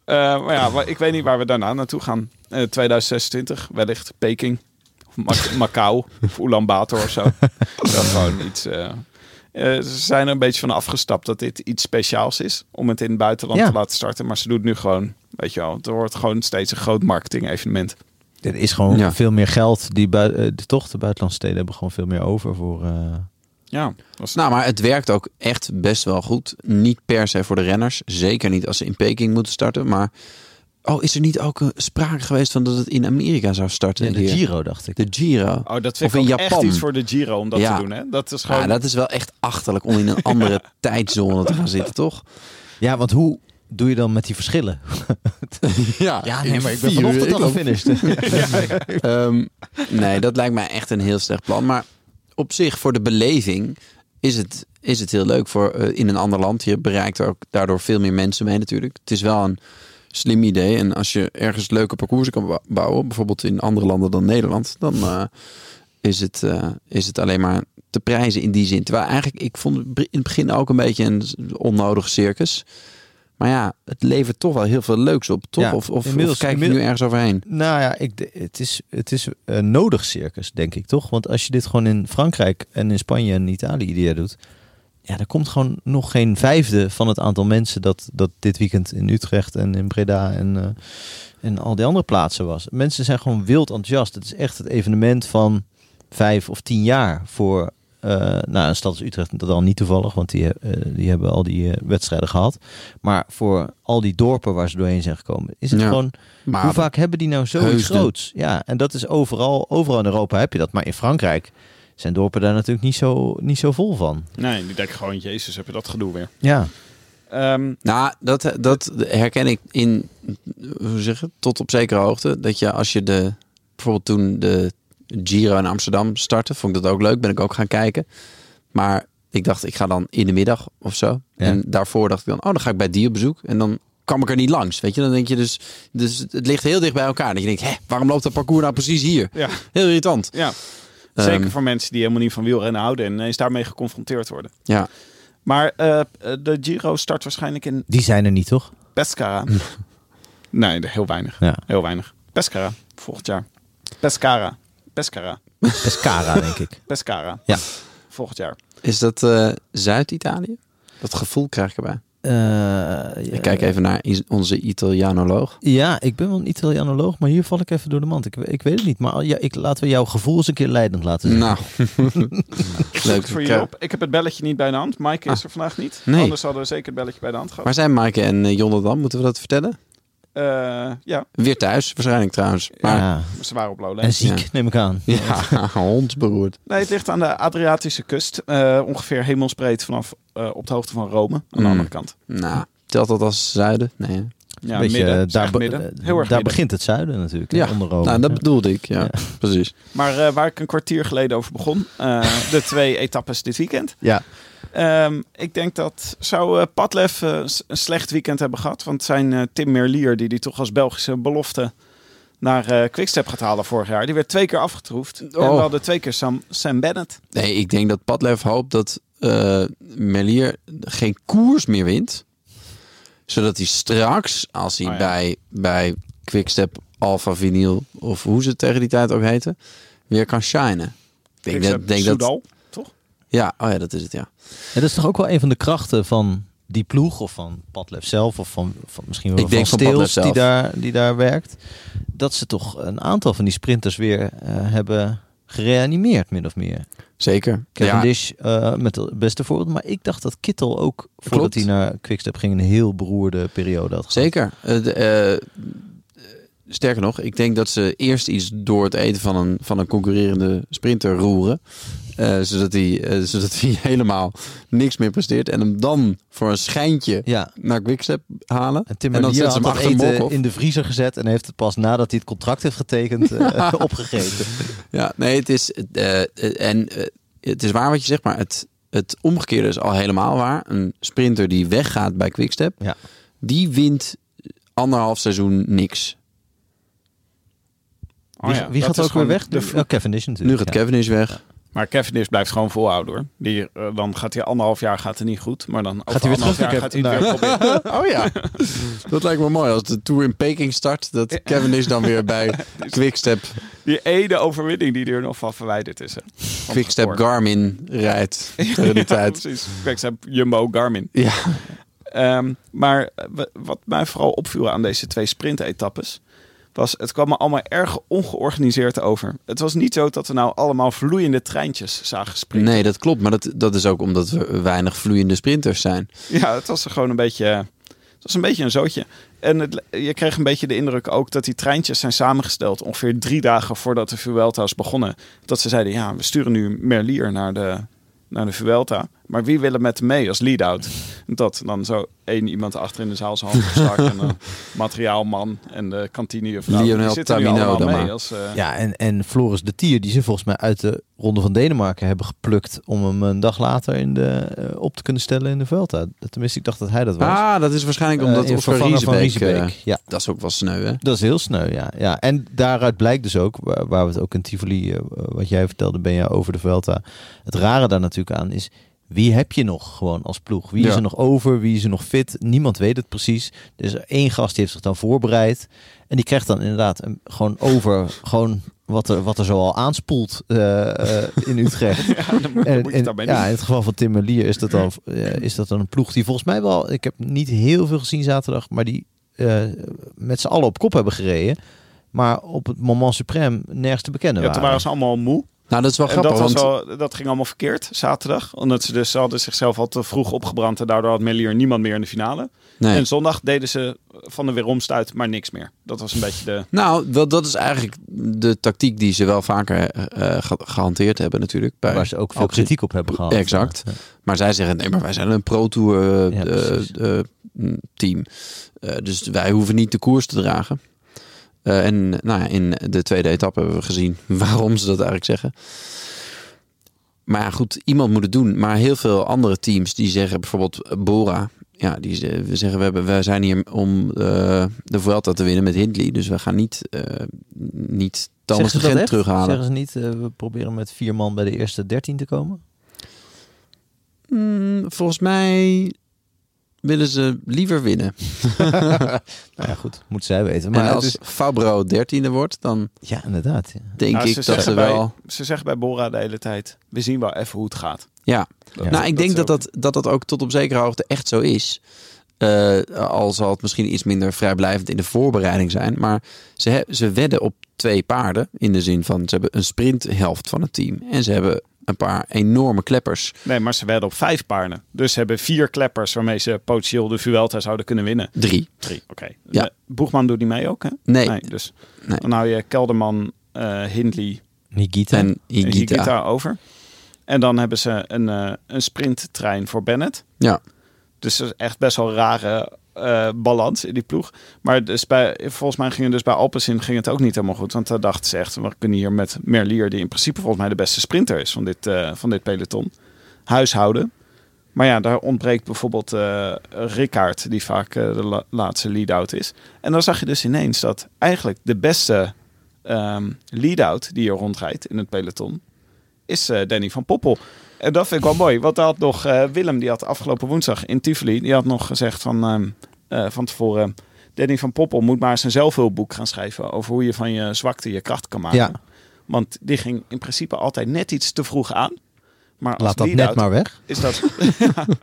eh, maar ja, maar ik weet niet waar we daarna naartoe gaan. Eh 2026, wellicht Peking. Of Ma- Macau. Of Ulaanbaatar of zo. dat is gewoon iets... eh, eh, ze zijn er een beetje van afgestapt dat dit iets speciaals is. Om het in het buitenland Ja. te laten starten. Maar ze doen het nu gewoon, weet je wel. Het wordt gewoon steeds een groot marketing evenement. Er is gewoon Ja. veel meer geld. Die bui- eh, de, toch, de buitenlandse steden hebben gewoon veel meer over voor... eh, Ja, Nou, maar het werkt ook echt best wel goed. Niet per se voor de renners. Zeker niet als ze in Peking moeten starten. Maar oh, is er niet ook een sprake geweest van dat het in Amerika zou starten? de hier? Giro, dacht ik. De Giro. Oh, dat vind Of ik in ook echt Japan. iets voor de Giro om dat Ja. te doen. Hè? Dat is gewoon... Ja, dat is wel echt achterlijk om in een andere tijdzone te gaan zitten, toch? Ja, want hoe doe je dan met die verschillen? Ja, Ja, nee, maar ik ben vanochtend al gefinished. Ehm, nee, dat lijkt mij echt een heel slecht plan. Maar op zich, voor de beleving, is het, is het heel leuk voor eh, in een ander land. Je bereikt er ook daardoor veel meer mensen mee natuurlijk. Het is wel een slim idee. En als je ergens leuke parcoursen kan bou- bouwen, bijvoorbeeld in andere landen dan Nederland, dan eh, is, het, eh, is het alleen maar te prijzen in die zin. Terwijl eigenlijk, ik vond in het begin ook een beetje een onnodig circus. Maar ja, het levert toch wel heel veel leuks op, toch? Ja, of, of, inmiddels- of kijk je nu ergens overheen? Nou ja, ik, het is, het is een nodig circus, denk ik toch? Want als je dit gewoon in Frankrijk en in Spanje en Italië ieder jaar doet, ja, er komt gewoon nog geen vijfde van het aantal mensen dat, dat dit weekend in Utrecht en in Breda en, eh, en al die andere plaatsen was. Mensen zijn gewoon wild enthousiast. Het is echt het evenement van vijf of tien jaar voor eh, nou, een stad als Utrecht dat al niet toevallig, want die, eh, die hebben al die eh, wedstrijden gehad. Maar voor al die dorpen waar ze doorheen zijn gekomen, is het Ja. gewoon Maar hoe vaak hebben die nou zoiets Heusden. groots? Ja, en dat is overal, overal in Europa heb je dat. Maar in Frankrijk zijn dorpen daar natuurlijk niet zo, niet zo vol van. Nee, die denken gewoon, jezus, heb je dat gedoe weer. Ja, Ehm, Nou, dat, dat herken ik in, hoe zeg je, tot op zekere hoogte. Dat je als je de, bijvoorbeeld toen de Giro in Amsterdam startte, vond ik dat ook leuk. Ben ik ook gaan kijken. Maar ik dacht, ik ga dan in de middag of zo. Ja. En daarvoor dacht ik dan, oh, dan ga ik bij die op bezoek. En dan kwam ik er niet langs, weet je. Dan denk je dus, dus het ligt heel dicht bij elkaar. Dat je denkt, hè, waarom loopt dat parcours nou precies hier? ja, Heel irritant. ja. Zeker Ehm, voor mensen die helemaal niet van wielrennen houden en ineens daarmee geconfronteerd worden. Ja, Maar eh, de Giro start waarschijnlijk in Die zijn er niet, toch? Pescara. nee, heel weinig. Ja. Heel weinig. Pescara, volgend jaar. Pescara. Pescara. Pescara, denk ik. Pescara. Ja. Volgend jaar. is dat eh, Zuid-Italië? Dat gevoel krijg ik erbij. Eh, Ik kijk even naar onze Italianoloog. Ja, ik ben wel een Italianoloog, maar hier val ik even door de mand. Ik, ik weet het niet, maar ja, ik, laten we jouw gevoel eens een keer leidend laten zien. Nou, leuk. Voor Ik, je eh, op. Ik heb het belletje niet bij de hand. Mike is Ah. er vandaag niet. Nee. Anders hadden we zeker het belletje bij de hand gehad. Waar zijn Maaike en eh, Jonne dan? Moeten we dat vertellen? Eh, ja, Weer thuis, waarschijnlijk trouwens. Maar Ja, ze waren op en ziek, Ja. neem ik aan. ja, hondsberoerd. Nee, het ligt aan de Adriatische kust. Eh, ongeveer hemelsbreed vanaf eh, op de hoogte van Rome. Aan de Mm. andere kant. Nou, telt dat als zuiden? Nee. Ja, Een beetje, midden. daar echt be- midden. Heel erg daar midden. begint het zuiden natuurlijk, Ja, onder Rome. Nou, dat bedoelde ik. Ja, Ja. precies. Maar eh, waar ik een kwartier geleden over begon. eh, de twee etappes dit weekend. Ja, Ehm, ik denk dat zou Padlef s- een slecht weekend hebben gehad. Want zijn eh, Tim Merlier, die die toch als Belgische belofte naar Quickstep gaat halen vorig jaar. Die werd twee keer afgetroefd. En we Oh. hadden twee keer Sam, Sam Bennett. Nee, ik denk dat Padlef hoopt dat Melier geen koers meer wint. Zodat hij straks, als hij Oh ja. bij, bij Quickstep Alpha Vinyl, of hoe ze het tegen die tijd ook heette, weer kan shinen. Ik denk Quickstep dat, denk dat, Soudal? Ja, oh ja, dat is het, ja. Ja, dat is toch ook wel een van de krachten van die ploeg of van Padlef zelf of van, van misschien wel Ik denk van Steels die daar, die daar werkt. Dat ze toch een aantal van die sprinters weer eh, hebben gereanimeerd, min of meer. Zeker. Ja, Cavendish eh met het beste voorbeeld. Maar ik dacht dat Kittel ook, voordat hij naar Quickstep ging, een heel beroerde periode had gehad. Zeker. De, eh, sterker nog, ik denk dat ze eerst iets door het eten van een, van een concurrerende sprinter roeren. Eh, zodat, hij, eh, zodat hij helemaal niks meer presteert. En hem dan voor een schijntje Ja, naar Quickstep halen. en Tim en dan had ze hem achter eten in de vriezer gezet en heeft het pas nadat hij het contract heeft getekend eh, opgegeten. Ja, nee, het is. en het is waar wat je zegt, maar het, het omgekeerde is al helemaal waar. Een sprinter die weggaat bij Quickstep, Ja. die wint anderhalf seizoen niks. Oh Wie, ja, wie gaat is ook weer weg? de- oh, Cavendish Nu natuurlijk. gaat ja. Cavendish weg. Maar Cavendish blijft gewoon volhouden hoor. Die, eh, dan gaat hij anderhalf jaar gaat het niet goed. Maar dan over hij weer anderhalf terug jaar gaat hij weer proberen. Oh ja, dat lijkt me mooi als de Tour in Peking start. Dat Cavendish dan weer bij Quickstep, Die ene overwinning die er nog van verwijderd is. hè. Quickstep. Garmin rijdt tegen die Ja, tijd. precies. Quickstep Jumbo Garmin. Ja, Ehm, maar eh, wat mij vooral opviel aan deze twee sprintetappes... was het kwam me allemaal erg ongeorganiseerd over. Het was niet zo dat we nou allemaal vloeiende treintjes zagen sprinten. nee, dat klopt. Maar dat, dat is ook omdat we weinig vloeiende sprinters zijn. Ja, het was er gewoon een beetje... Het was een beetje een zootje. En het, je kreeg een beetje de indruk ook dat die treintjes zijn samengesteld... ongeveer drie dagen voordat de Vuelta was begonnen. Dat ze zeiden, ja, we sturen nu Merlier naar de, naar de Vuelta. Maar wie wil er met mee als lead-out? Dat dan zo één iemand achter in de zaal zijn hand gestak... en een materiaalman en de. Lionel Die zitten nu Tamino allemaal dan mee maar. als... eh, Ja, en, en Floris de Tier, die ze volgens mij uit de Ronde van Denemarken hebben geplukt om hem een dag later in de, eh, op te kunnen stellen in de Vuelta. Tenminste, ik dacht dat hij dat was. Ah, dat is waarschijnlijk Eh, omdat in Oscar van Riesebeek... Ja, dat is ook wel sneu, hè? dat is heel sneu, ja. ja. En daaruit blijkt dus ook, waar, waar we het ook in Tivoli, wat jij vertelde, ben je over de Vuelta. Het rare daar natuurlijk aan is, wie heb je nog gewoon als ploeg? Wie is er nog over? Wie is er nog fit? Niemand weet het precies. Er is er één gast die heeft zich dan voorbereid. En die krijgt dan inderdaad een, gewoon over gewoon wat er, wat er zoal aanspoelt eh, eh, in Utrecht. ja, dan moet, dan En, moet je en- daarbij ja, doen. in het geval van Tim Merlier is dat dan, eh, is dat dan een ploeg die volgens mij wel, ik heb niet heel veel gezien zaterdag, maar die met z'n allen op kop hebben gereden. Maar op het moment suprem nergens te bekennen Ja, toen waren. waren ze allemaal moe. Nou, dat is wel En grappig, dat, was want wel, dat ging allemaal verkeerd zaterdag. Omdat ze dus ze hadden zichzelf al te vroeg opgebrand. En daardoor had Melier niemand meer in de finale. nee. En zondag deden ze van de weeromstuit maar niks meer. Dat was een beetje de... Nou, dat, dat is eigenlijk de tactiek die ze wel vaker eh, ge- gehanteerd hebben natuurlijk. Bij Waar ze ook veel kritiek op hebben gehad. Exact. Ja. Maar zij zeggen, nee, maar wij zijn een pro-tour eh, Ja, eh, precies. eh, mm, team. Eh, dus wij hoeven niet de koers te dragen. Eh, en nou ja, in de tweede etappe hebben we gezien waarom ze dat eigenlijk zeggen. Maar ja, goed, iemand moet het doen. Maar heel veel andere teams die zeggen bijvoorbeeld eh, Bora. Ja, die zeggen we, hebben, we zijn hier om eh, de Vuelta te winnen met Hindley. Dus we gaan niet, eh niet Thomas de Gent terughalen. Zeggen ze niet, we proberen met vier man bij de eerste dertien te komen? Hmm, volgens mij willen ze liever winnen. Nou ja, goed. Moet zij weten. Maar en als is, Fabro dertiende wordt, dan ja, inderdaad. ja. denk Nou, ik ze dat ze bij, wel... Ze zeggen bij Bora de hele tijd, we zien wel even hoe het gaat. Ja, Ja. nou, ik denk dat dat, dat dat ook tot op zekere hoogte echt zo is. Eh, al zal het misschien iets minder vrijblijvend in de voorbereiding zijn. Maar ze, he- ze wedden op twee paarden. In de zin van, ze hebben een sprinthelft van het team. En ze hebben een paar enorme kleppers. Nee, maar ze werden op vijf paarden. Dus ze hebben vier kleppers waarmee ze potentieel de Vuelta zouden kunnen winnen. Drie. Drie, oké. Ja. Eh, Boegman doet niet mee ook, hè? Nee. dus Nee. dan hou je Kelderman, eh Hindley Higita. En Higita. Higita over. En dan hebben ze een, eh een sprinttrein voor Bennett. Ja. Dus dat is echt best wel rare eh, balans in die ploeg. Maar dus bij, volgens mij ging het dus bij Alpecin ging het ook niet helemaal goed. Want daar dachten ze echt, we kunnen hier met Merlier, die in principe volgens mij de beste sprinter is van dit, eh, van dit peloton, huishouden. Maar ja, daar ontbreekt bijvoorbeeld Rickaard, die vaak de la- laatste lead-out is. En dan zag je dus ineens dat eigenlijk de beste ehm lead-out die er rondrijdt in het peloton, is Danny van Poppel. En dat vind ik wel mooi, want daar had nog eh, Willem, die had afgelopen woensdag in Tivoli, die had nog gezegd van, ehm, eh, van tevoren, Danny van Poppel moet maar eens een zelfhulpboek gaan schrijven over hoe je van je zwakte je kracht kan maken. Ja. Want die ging in principe altijd net iets te vroeg aan. Maar als Laat dat net maar weg. is dat. Ja.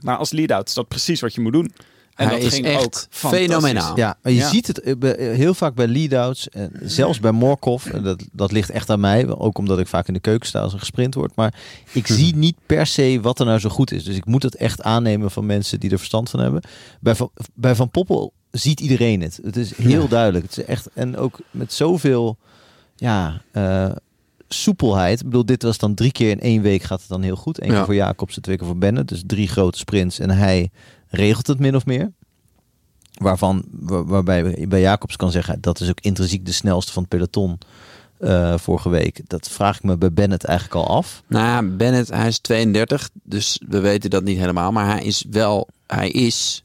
Maar als lead-out is dat precies wat je moet doen. En Hij dat is ging echt ook fenomenaal. Ja, maar je Ja. ziet het eh, eh, heel vaak bij lead-outs. En zelfs bij Morkov. En dat, dat ligt echt aan mij. Ook omdat ik vaak in de keuken sta als er gesprint wordt. Maar ik zie niet per se wat er nou zo goed is. Dus ik moet het echt aannemen van mensen die er verstand van hebben. Bij Van, bij van Poppel ziet iedereen het. Het is heel duidelijk. Het is echt, en ook met zoveel ja, eh, soepelheid. Ik bedoel, dit was dan drie keer in één week gaat het dan heel goed. Eén Ja. keer voor Jacobsen, twee keer voor Bennett. Dus drie grote sprints. En hij regelt het min of meer. Waarvan, waar- waarbij bij Jacobs kan zeggen, dat is ook intrinsiek de snelste van het peloton eh, vorige week. Dat vraag ik me bij Bennett eigenlijk al af. Nou ja, Bennett, hij is 32, dus we weten dat niet helemaal. Maar hij is wel, hij is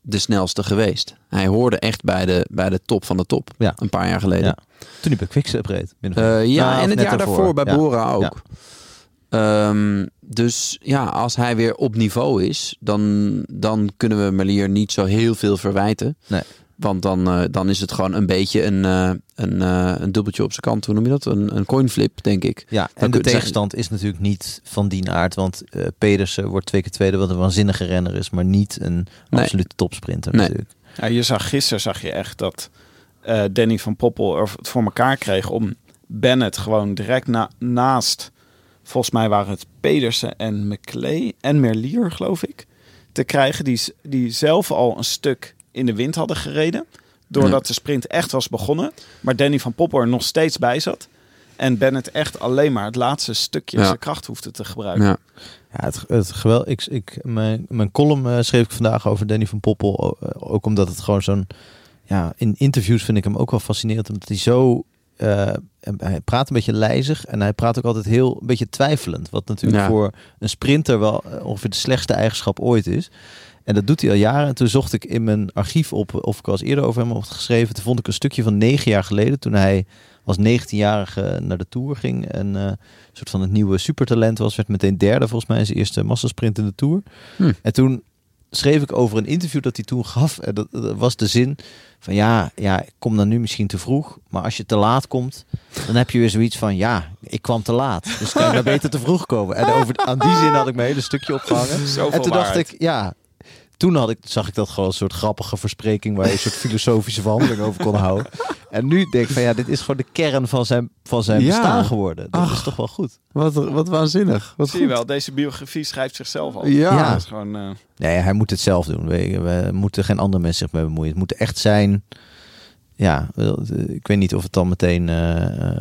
de snelste geweest. Hij hoorde echt bij de, bij de top van de top, Ja. een paar jaar geleden. Ja. Toen hij bij Quickstep reed. Eh, ja, Nou, en het jaar daarvoor bij. Bora ook. Ja. Dus ja, als hij weer op niveau is, dan, dan kunnen we Melier niet zo heel veel verwijten. Nee. Want dan, eh, dan is het gewoon een beetje een, eh, een, eh, een dubbeltje op zijn kant. Hoe noem je dat? Een, een coinflip, denk ik. Ja, Dan en de zijn- tegenstand is natuurlijk niet van die aard. Want eh, Pedersen wordt twee keer tweede, wat een waanzinnige renner is. Maar niet een Nee. absolute topsprinter Nee. natuurlijk. Ja, je zag gisteren zag je echt dat eh, Danny van Poppel er het voor elkaar kreeg om Bennett gewoon direct na, naast, volgens mij waren het Pedersen en McClay en Merlier, geloof ik, te krijgen die, die zelf al een stuk in de wind hadden gereden. Doordat de sprint echt was begonnen, maar Danny van Poppel er nog steeds bij zat. En Bennett echt alleen maar het laatste stukje Ja. zijn kracht hoefde te gebruiken. Ja. Ja, het, het geweld. Ik, ik, mijn, mijn column eh, schreef ik vandaag over Danny van Poppel. eh, Ook omdat het gewoon zo'n. Ja, in interviews vind ik hem ook wel fascinerend. Omdat hij zo. Eh, hij praat een beetje lijzig. En hij praat ook altijd heel. een beetje twijfelend. Wat natuurlijk Ja. voor een sprinter wel eh, ongeveer de slechtste eigenschap ooit is. En dat doet hij al jaren. En toen zocht ik in mijn archief op of ik al eens eerder over hem had geschreven. Toen vond ik een stukje van negen jaar geleden. Toen hij als 19-jarige naar de Tour ging. En een soort van het nieuwe supertalent was. Werd meteen derde volgens mij in zijn eerste massasprint in de Tour. Hm. En toen schreef ik over een interview dat hij toen gaf. En dat, dat was de zin van ja, ja, ik kom dan nu misschien te vroeg. Maar als je te laat komt, dan heb je weer zoiets van ja, ik kwam te laat. Dus kan je maar beter te vroeg komen. En over, aan die zin had ik mijn hele stukje opgehangen. Zoveel En toen dacht ik, ja, toen had ik, zag ik dat gewoon een soort grappige verspreking waar je een soort filosofische verhandeling over kon houden. En nu denk ik van ja, dit is gewoon de kern van zijn, van zijn Ja. bestaan geworden. Dat Ach. is toch wel goed. Wat, wat waanzinnig. Wat Zie je wel, deze biografie schrijft zichzelf al. Ja. Is gewoon... eh, Nee, hij moet het zelf doen. We, we moeten geen andere mensen zich mee bemoeien. Het moet echt zijn. Ja, ik weet niet of het dan meteen. eh, eh,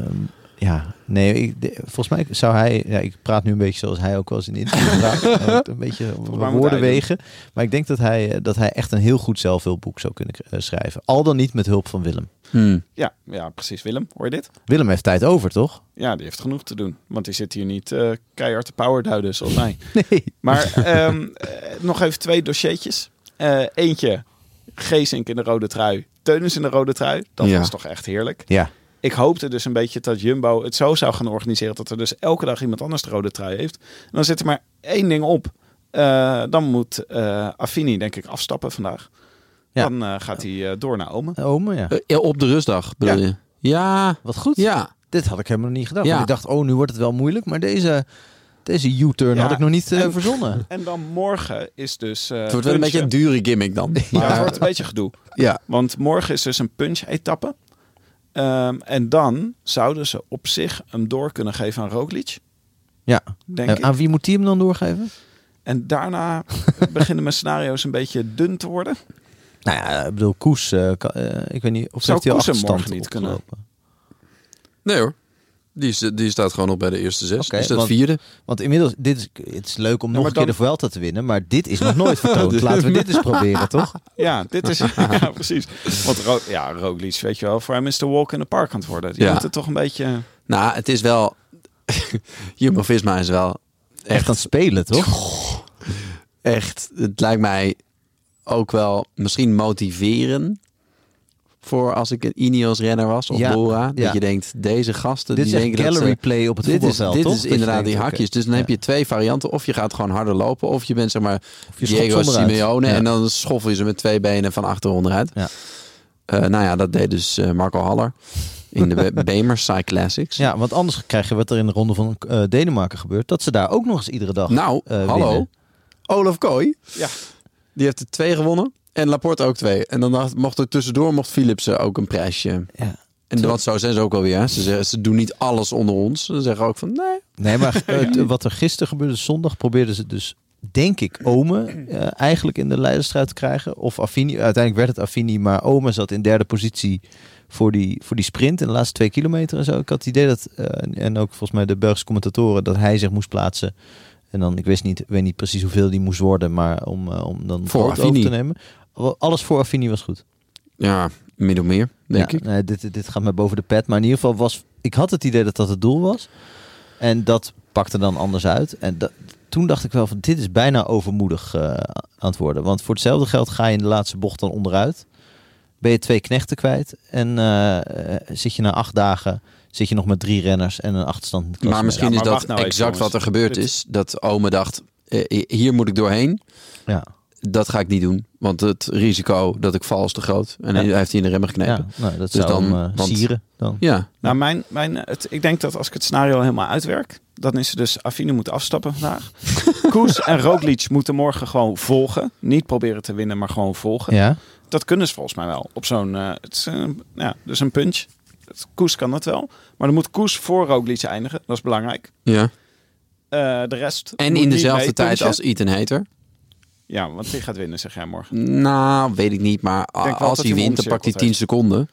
ja, nee, ik, de- volgens mij zou hij. Ja, ik praat nu een beetje zoals hij ook wel eens in interview praat. Hij moet een beetje woorden wegen. Maar ik denk dat hij, eh, dat hij echt een heel goed zelfhulpboek zou kunnen eh, schrijven. Al dan niet met hulp van Willem. Hmm. ja, ja, precies. Willem, hoor je dit? Willem heeft tijd over, toch? Ja, die heeft genoeg te doen. Want die zit hier niet eh, keihard te powerduiden zoals mij. Nee. Maar ehm, eh, nog even twee dossiertjes. Eh, eentje, Geesink in de rode trui. Teunis in de rode trui. Dat Ja. was toch echt heerlijk. Ja. Ik hoopte dus een beetje dat Jumbo het zo zou gaan organiseren... dat er dus elke dag iemand anders de rode trui heeft. En dan zit er maar één ding op. Eh, dan moet eh Affini denk ik afstappen vandaag. Ja. Dan eh, gaat hij eh, door naar Ome. Ome, ja. Ja, op de rustdag bedoel Ja. je? Ja. Wat goed. Ja. Dit had ik helemaal nog niet gedacht. Ja. Want ik dacht, oh, nu wordt het wel moeilijk. Maar deze, deze U-turn Ja. had ik nog niet En- verzonnen. En dan morgen is dus... eh, Het wordt wel een beetje een dure gimmick dan. Ja, Maar, het wordt een beetje gedoe. ja. Want morgen is dus een punch-etappe. Ehm, en dan zouden ze op zich hem door kunnen geven aan Roglic, Ja. denk En ik. aan wie moet hij hem dan doorgeven? En daarna beginnen mijn scenario's een beetje dun te worden. Nou ja, ik bedoel, Koes, eh, kan- eh, ik weet niet of Zou heeft hij al morgen niet kunnen? opgelopen? Nee hoor. Die, die staat gewoon nog bij de eerste zes. Oké, die staat want- vierde. Want inmiddels, dit is, het is leuk om nog een keer de Vuelta te winnen, maar dit is nog nooit vertoond. Laten we dit eens proberen, toch? Ja, dit is... ja, precies. Want Ro ja, Roglic, weet je wel, voor hem is de walk in the park aan het worden. Je Ja. moet het toch een beetje... Nou, het is wel... Jumbo-Visma is wel Echt aan het spelen, toch? echt... Het lijkt mij ook wel misschien motiveren... voor als ik een Ineos renner was of Ja, Bora. Dat ja. je denkt, deze gasten Dit is die echt denken dat gallery ze... play op het Dit is, voetbalveld, dit toch? is Dat inderdaad die hakjes. Dus dan ja. heb je twee varianten. Of je gaat gewoon harder lopen. Of je bent zeg maar je schopt Diego. Simeone. Ja. En dan schoffel je ze met twee benen van achter onderuit. Ja. Eh, nou ja, dat deed dus eh, Marco Haller. In de Be- Bemers Cyclassics. Ja, want anders krijg je wat er in de ronde van eh, Denemarken gebeurt. Dat ze daar ook nog eens iedere dag Nou, hallo. winnen. Olaf Kooi. Ja. Die heeft er twee gewonnen. En Laporte ook twee. En dan mocht er tussendoor mocht Philipsen ook een prijsje. Ja. En wat zo zijn ze ook alweer. hè. Ze, zeggen, ze doen niet alles onder ons. Ze zeggen ook van nee. Nee, maar wat er gisteren gebeurde, zondag, probeerden ze dus, denk ik, Ome eh, eigenlijk in de leiderstrijd te krijgen. Of Affini. Uiteindelijk werd het Affini, maar Ome zat in derde positie voor die, voor die sprint in de laatste twee kilometer en zo. Ik had het idee dat, eh, en ook volgens mij de Belgische commentatoren, dat hij zich moest plaatsen. En dan, ik wist niet, weet niet precies hoeveel die moest worden, maar om, eh, om dan Voor over te nemen. Alles voor Affini was goed. Ja, min of meer, denk Ja, ik. Nee, dit, dit gaat me boven de pet. Maar in ieder geval was... Ik had het idee dat dat het doel was. En dat pakte dan anders uit. En dat, toen dacht ik wel van... Dit is bijna overmoedig eh, aan het worden. Want voor hetzelfde geld ga je in de laatste bocht dan onderuit. Ben je twee knechten kwijt. En eh, eh, zit je na acht dagen... Zit je nog met drie renners en een achterstand. Maar misschien Ja, is maar dat nou exact wat er gebeurd is. Dat Ome dacht, hier moet ik doorheen. Ja, Dat ga ik niet doen. Want het risico dat ik val is te groot. En Ja. hij heeft hij in de remmen geknepen. ja nou, dat Dus zou dan- hem eh, want- sieren dan. Ja. Nou, mijn, mijn, het, ik denk dat als ik het scenario helemaal uitwerk, dan is het dus Affine moet afstappen vandaag. Koes en Roglic moeten morgen gewoon volgen. Niet proberen te winnen, maar gewoon volgen. Ja, Dat kunnen ze volgens mij wel. Op zo'n, eh, het is, ja, dus een punch. Koes kan dat wel. Maar dan moet Koes voor Roglic eindigen. Dat is belangrijk. ja. Eh, de rest En in dezelfde tijd als Ethan Hater. Ja, want die gaat winnen, zeg jij morgen. Nou, weet ik niet. Maar als hij wint, dan pakt hij 10 omcirkeld seconden.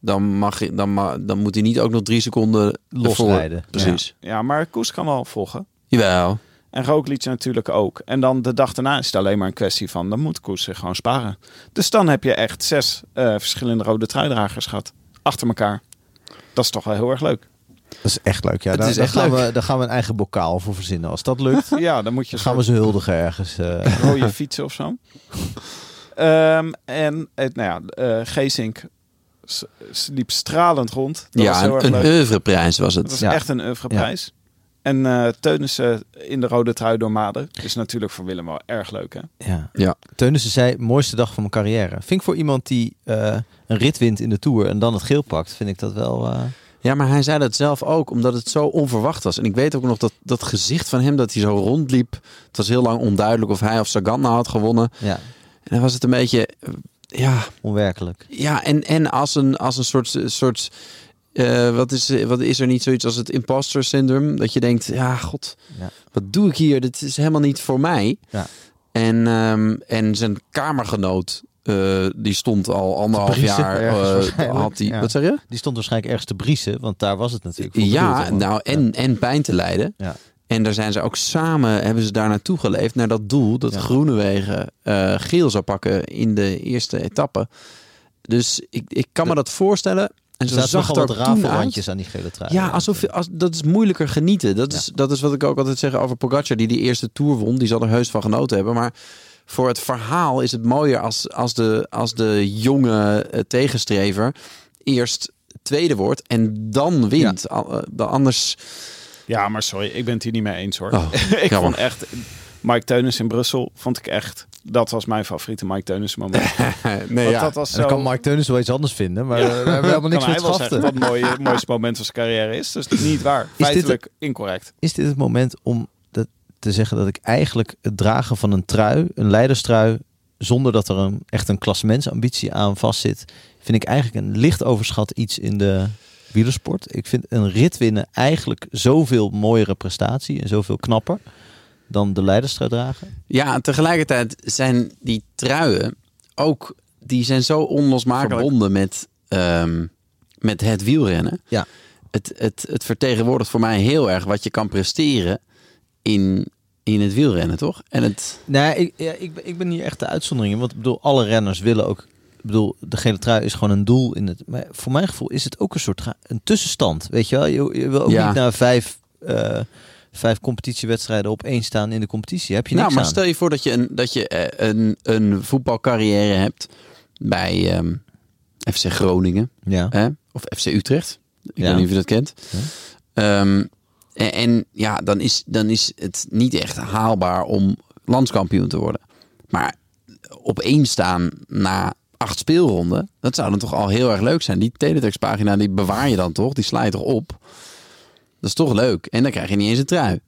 Dan, mag, je- dan, ma- dan moet hij niet ook nog drie seconden ervoor. losrijden. Precies. Ja, maar Koes kan wel volgen. Jawel. En Roglic natuurlijk ook. En dan de dag daarna is het alleen maar een kwestie van... dan moet Koes zich gewoon sparen. Dus dan heb je echt zes eh, verschillende rode truidragers gehad. Achter elkaar. Dat is toch wel heel erg leuk. Dat is echt leuk. Ja, daar, is daar echt gaan leuk. We, daar gaan we een eigen bokaal voor verzinnen. Als dat lukt, Ja, dan moet je dan gaan we ze huldigen ergens. eh. rode fietsen of zo. Ehm, en het, nou ja, eh Geesink liep stralend rond. Dat was Ja, heel erg een, oeuvreprijs was Het het. was Ja. echt een oeuvreprijs. En eh Teunissen in de rode trui door Maden. Is natuurlijk voor Willem wel erg leuk, hè? Ja. Ja. Teunissen zei, mooiste dag van mijn carrière. Vind ik voor iemand die eh, een rit wint in de Tour en dan het geel pakt, vind ik dat wel... eh, Ja, maar hij zei dat zelf ook, omdat het zo onverwacht was. En ik weet ook nog dat dat gezicht van hem, dat hij zo rondliep. Het was heel lang onduidelijk of hij of Sagan nou had gewonnen. Ja, En dan was het een beetje, eh, ja, onwerkelijk. ja en, en als een, als een soort, soort eh, wat, is, wat is er niet zoiets als het imposter syndrome? Dat je denkt, ja, god, Ja. wat doe ik hier? Dit is helemaal niet voor mij. Ja. En, ehm, en zijn kamergenoot, eh, die stond al anderhalf briezen jaar. eh, had die, Ja. Wat zeg je? Die stond waarschijnlijk ergens te briesen, want daar was het natuurlijk voor Ja, bedoeld, nou, en, en pijn te lijden. Ja. En daar zijn ze ook samen, hebben ze daar naartoe geleefd, naar dat doel dat. Groenewegen eh, geel zou pakken in de eerste etappe. Dus ik, ik kan me dat voorstellen. En zaten zag wat er uit. rafelrandjes aan die gele trui. Ja, alsof als, dat is moeilijker genieten. Dat is, dat is wat ik ook altijd zeg over Pogacar, die die eerste Tour won. Die zal er heus van genoten hebben. Maar voor het verhaal is het mooier als, als, de, als de jonge eh, tegenstrever eerst tweede wordt en dan wint. Al- eh, anders... Ja, maar sorry, ik ben het hier niet mee eens hoor. Oh, ik jammer. vond echt... Mike Teunis in Brussel vond ik echt... Dat was mijn favoriete Mike Teunis moment. nee, Want dat was En dan zo... kan Mike Teunis wel iets anders vinden, maar Ja. daar hebben we helemaal niks kan met dat het mooie, mooiste moment van zijn carrière is. Dus niet waar. dit- Feitelijk incorrect. Is dit het moment om te zeggen dat ik eigenlijk het dragen van een trui, een leiderstrui, zonder dat er een, echt een klassementsambitie aan vastzit, vind ik eigenlijk een licht overschat iets in de wielersport. Ik vind een rit winnen eigenlijk zoveel mooiere prestatie en zoveel knapper dan de leiderstrui dragen. Ja, tegelijkertijd zijn die truien ook, die zijn zo onlosmakelijk verbonden met, ehm, met het wielrennen. Ja. Het, het, het vertegenwoordigt voor mij heel erg wat je kan presteren in, in het wielrennen, toch? En het, Nee, ik, ja, ik, ben- ik ben hier echt de uitzondering. in, Want ik bedoel, alle renners willen ook. Ik bedoel, de gele trui is gewoon een doel in het. Maar voor mijn gevoel is het ook een soort een tussenstand. Weet je wel? Je, je wil ook Ja. niet naar vijf, eh, vijf competitiewedstrijden op één staan in de competitie. Heb je niks nou, maar aan. stel je voor dat je een, dat je, eh, een, een voetbalcarrière hebt bij ehm, FC Groningen. Ja. Hè? Of FC Utrecht. Ik Ja. weet niet of je dat kent. Ja. Ehm, en, ja, dan is, dan is het niet echt haalbaar om landskampioen te worden. Maar op één staan na acht speelronden, dat zou dan toch al heel erg leuk zijn. Die teletextpagina, die bewaar je dan toch? Die sla je toch op? Dat is toch leuk? En dan krijg je niet eens een trui.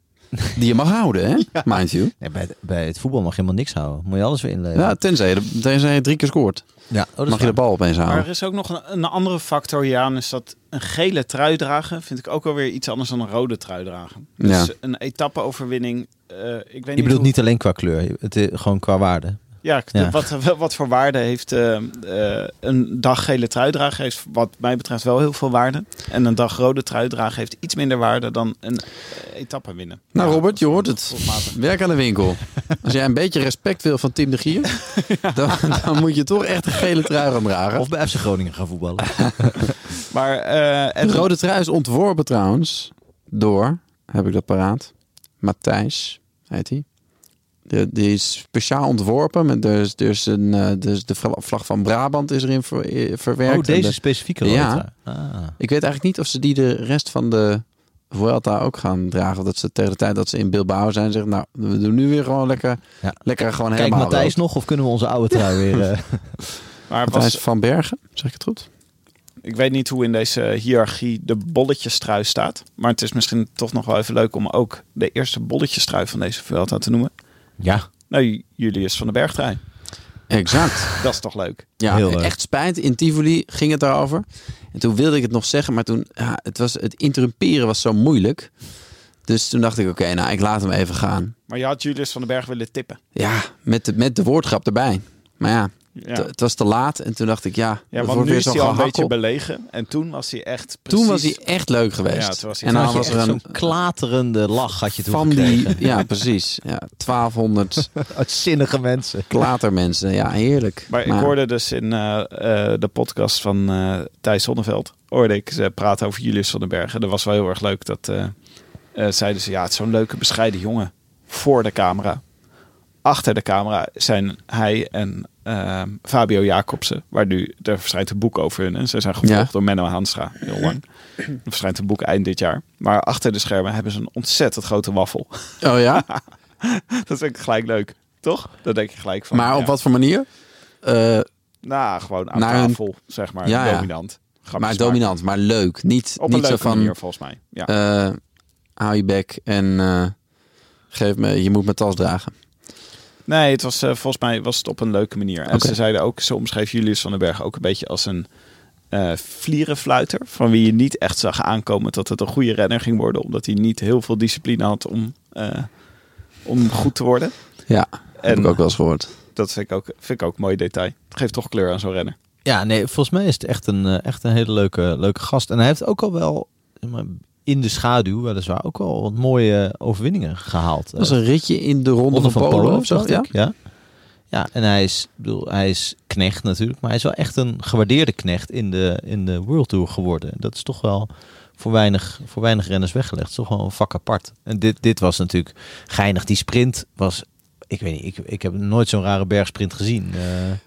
Die je mag houden, hè? Mind you. Nee, bij, het- bij het voetbal mag je helemaal niks houden. Moet je alles weer inleveren. Ja, tenzij je, tenzij je drie keer scoort. ja. Oh, mag je de bal opeens Maar houden. er is ook nog een, een andere factor, Jaan, is dat een gele trui dragen vind ik ook wel weer iets anders dan een rode trui dragen. Dus Ja. een etappe-overwinning, eh, ik weet niet Je bedoelt hoe- niet alleen qua kleur, het is gewoon qua waarde. Ja. Wat, wat voor waarde heeft eh, eh, een dag gele trui dragen? Heeft wat mij betreft wel heel veel waarde. En een dag rode trui dragen heeft iets minder waarde dan een eh, etappe winnen. Nou, Ja, Robert, je hoort het. Werk aan de winkel. Als jij een beetje respect wil van Tim de Gier, dan, dan moet je toch echt een gele trui gaan dragen. Of bij FC Groningen gaan voetballen. Maar eh, en de rode trui is ontworpen trouwens door, heb ik dat paraat, Matthijs, heet hij. De, die is speciaal ontworpen. Met dus, dus een, eh, dus de vlag van Brabant is erin ver, eh, verwerkt. Oh, deze de- specifieke rode Ja. Ah. ik weet eigenlijk niet of ze die de rest van de Vuelta ook gaan dragen. Of dat ze tegen de tijd dat ze in Bilbao zijn zeggen, nou, we doen nu weer gewoon lekker, Ja. lekker gewoon Kijk helemaal Matthijs nog of kunnen we onze oude trui weer... eh, maar Matthijs was, van Bergen, zeg ik het goed? ik weet niet hoe in deze hiërarchie de bolletjestrui staat. Maar het is misschien toch nog wel even leuk om ook de eerste bolletjestrui van deze Vuelta te noemen. Ja, Nou, Julius van den Bergtrui. Exact. Dat is toch leuk? Ja, Heel leuk. echt spijt. In Tivoli ging het daarover. En toen wilde ik het nog zeggen, maar toen, ja, het, was, het interrumperen was zo moeilijk. Dus toen dacht ik, oké, nou, ik laat hem even gaan. Maar je had Julius van den Berg willen tippen. Ja, met de, met de woordgrap erbij. Maar ja, Ja. het was te laat. En toen dacht ik, ja, Ja, want wordt nu weer is hij al een beetje belegen. En toen was hij echt precies... Toen was hij echt leuk geweest. Ja, toen was hij en dan had je was er echt een zo'n klaterende lach had je toen van gekregen. die, ja, precies. Ja, 1200 Uitzinnige mensen. klatermensen. Ja, heerlijk. Maar ik hoorde dus in eh, eh, de podcast van eh Thijs Zonneveld... hoorde ik ze praten over Julius van den Bergen. Dat was wel heel erg leuk. Dat eh, eh, zeiden ze, ja, het is zo'n leuke bescheiden jongen. Voor de camera. Achter de camera zijn hij en eh, Fabio Jacobsen. Waar nu, er verschijnt een boek over hun. En ze zijn gevolgd Ja. door Menno Hanstra. Heel lang. Er verschijnt een boek eind dit jaar. Maar achter de schermen hebben ze een ontzettend grote waffel. Oh ja? dat vind ik gelijk leuk. Toch? Dat denk je gelijk van. Maar op ja. wat voor manier? Eh, Nou, gewoon aan tafel, zeg maar. Ja, dominant. Maar maken. dominant, maar leuk. Niet, Op niet zo van, manier, volgens mij. Ja. hou je bek en eh, geef me, je moet mijn tas dragen. Nee, het was, eh, volgens mij was het op een leuke manier. En ze zeiden ook, ze omschreef Julius van den Berg ook een beetje als een eh vlierenfluiter. Van wie je niet echt zag aankomen dat het een goede renner ging worden. Omdat hij niet heel veel discipline had om, eh, om goed te worden. Ja, heb En ik ook wel eens gehoord. dat vind ik ook, vind ik ook een mooi detail. Het geeft toch kleur aan zo'n renner. Ja, nee, volgens mij is het echt een, echt een hele leuke, leuke gast. En hij heeft ook al wel in de schaduw, weliswaar, ook al wat mooie overwinningen gehaald. Dat was een ritje in de ronde, Ronde van, Polen, dacht Ja? ik. Ja. ja, en hij is, bedoel, hij is knecht natuurlijk, maar hij is wel echt een gewaardeerde knecht in de, in de World Tour geworden. Dat is toch wel voor weinig, voor weinig renners weggelegd. Het is toch wel een vak apart. En dit, dit was natuurlijk geinig. Die sprint was, ik weet niet, ik, ik heb nooit zo'n rare bergsprint gezien. Eh,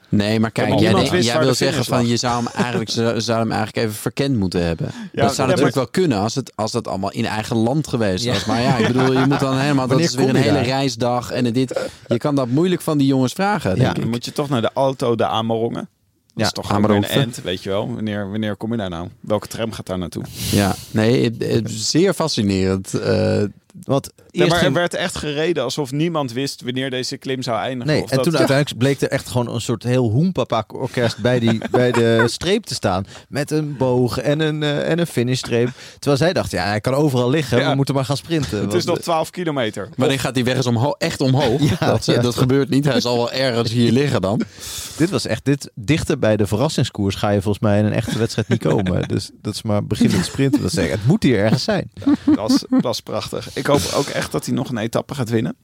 Nee, maar kijk, jij, wil zeggen van je zou hem eigenlijk, zou, zou hem eigenlijk even verkend moeten hebben. Ja, dat zou ja, natuurlijk maar- wel kunnen als het, als dat allemaal in eigen land geweest Ja. was. Maar ja, ik bedoel, je moet dan helemaal, dat is weer een hele daar? reisdag en dit. Je kan dat moeilijk van die jongens vragen, denk. Dan moet je toch naar de auto de Amerongen. Dat Ja, is toch een end, weet je wel. Wanneer, wanneer kom je daar nou? Welke tram gaat daar naartoe? Ja, nee, het- het is zeer fascinerend. Eh, want maar er ging- werd echt gereden alsof niemand wist wanneer deze klim zou eindigen. Nee, Of en dat- toen uiteindelijk bleek er echt gewoon een soort heel hoempapa-orkest bij, die, bij de streep te staan. Met een boog en een, eh, en een finishstreep. Terwijl zij dachten, ja, hij kan overal liggen. Ja. We moeten maar gaan sprinten. Het Want, is nog 12 kilometer. wanneer gaat die weg eens omho echt omhoog? Ja, dat, eh, ja. dat gebeurt niet. Hij zal wel ergens hier liggen dan. dit was echt, dit, dichter bij de verrassingskoers ga je volgens mij in een echte wedstrijd niet komen. Dus dat is maar beginnend sprinten. Dat zeggen, het moet hier ergens zijn. Dat is, dat is prachtig. Ik hoop ook echt dat hij nog een etappe gaat winnen.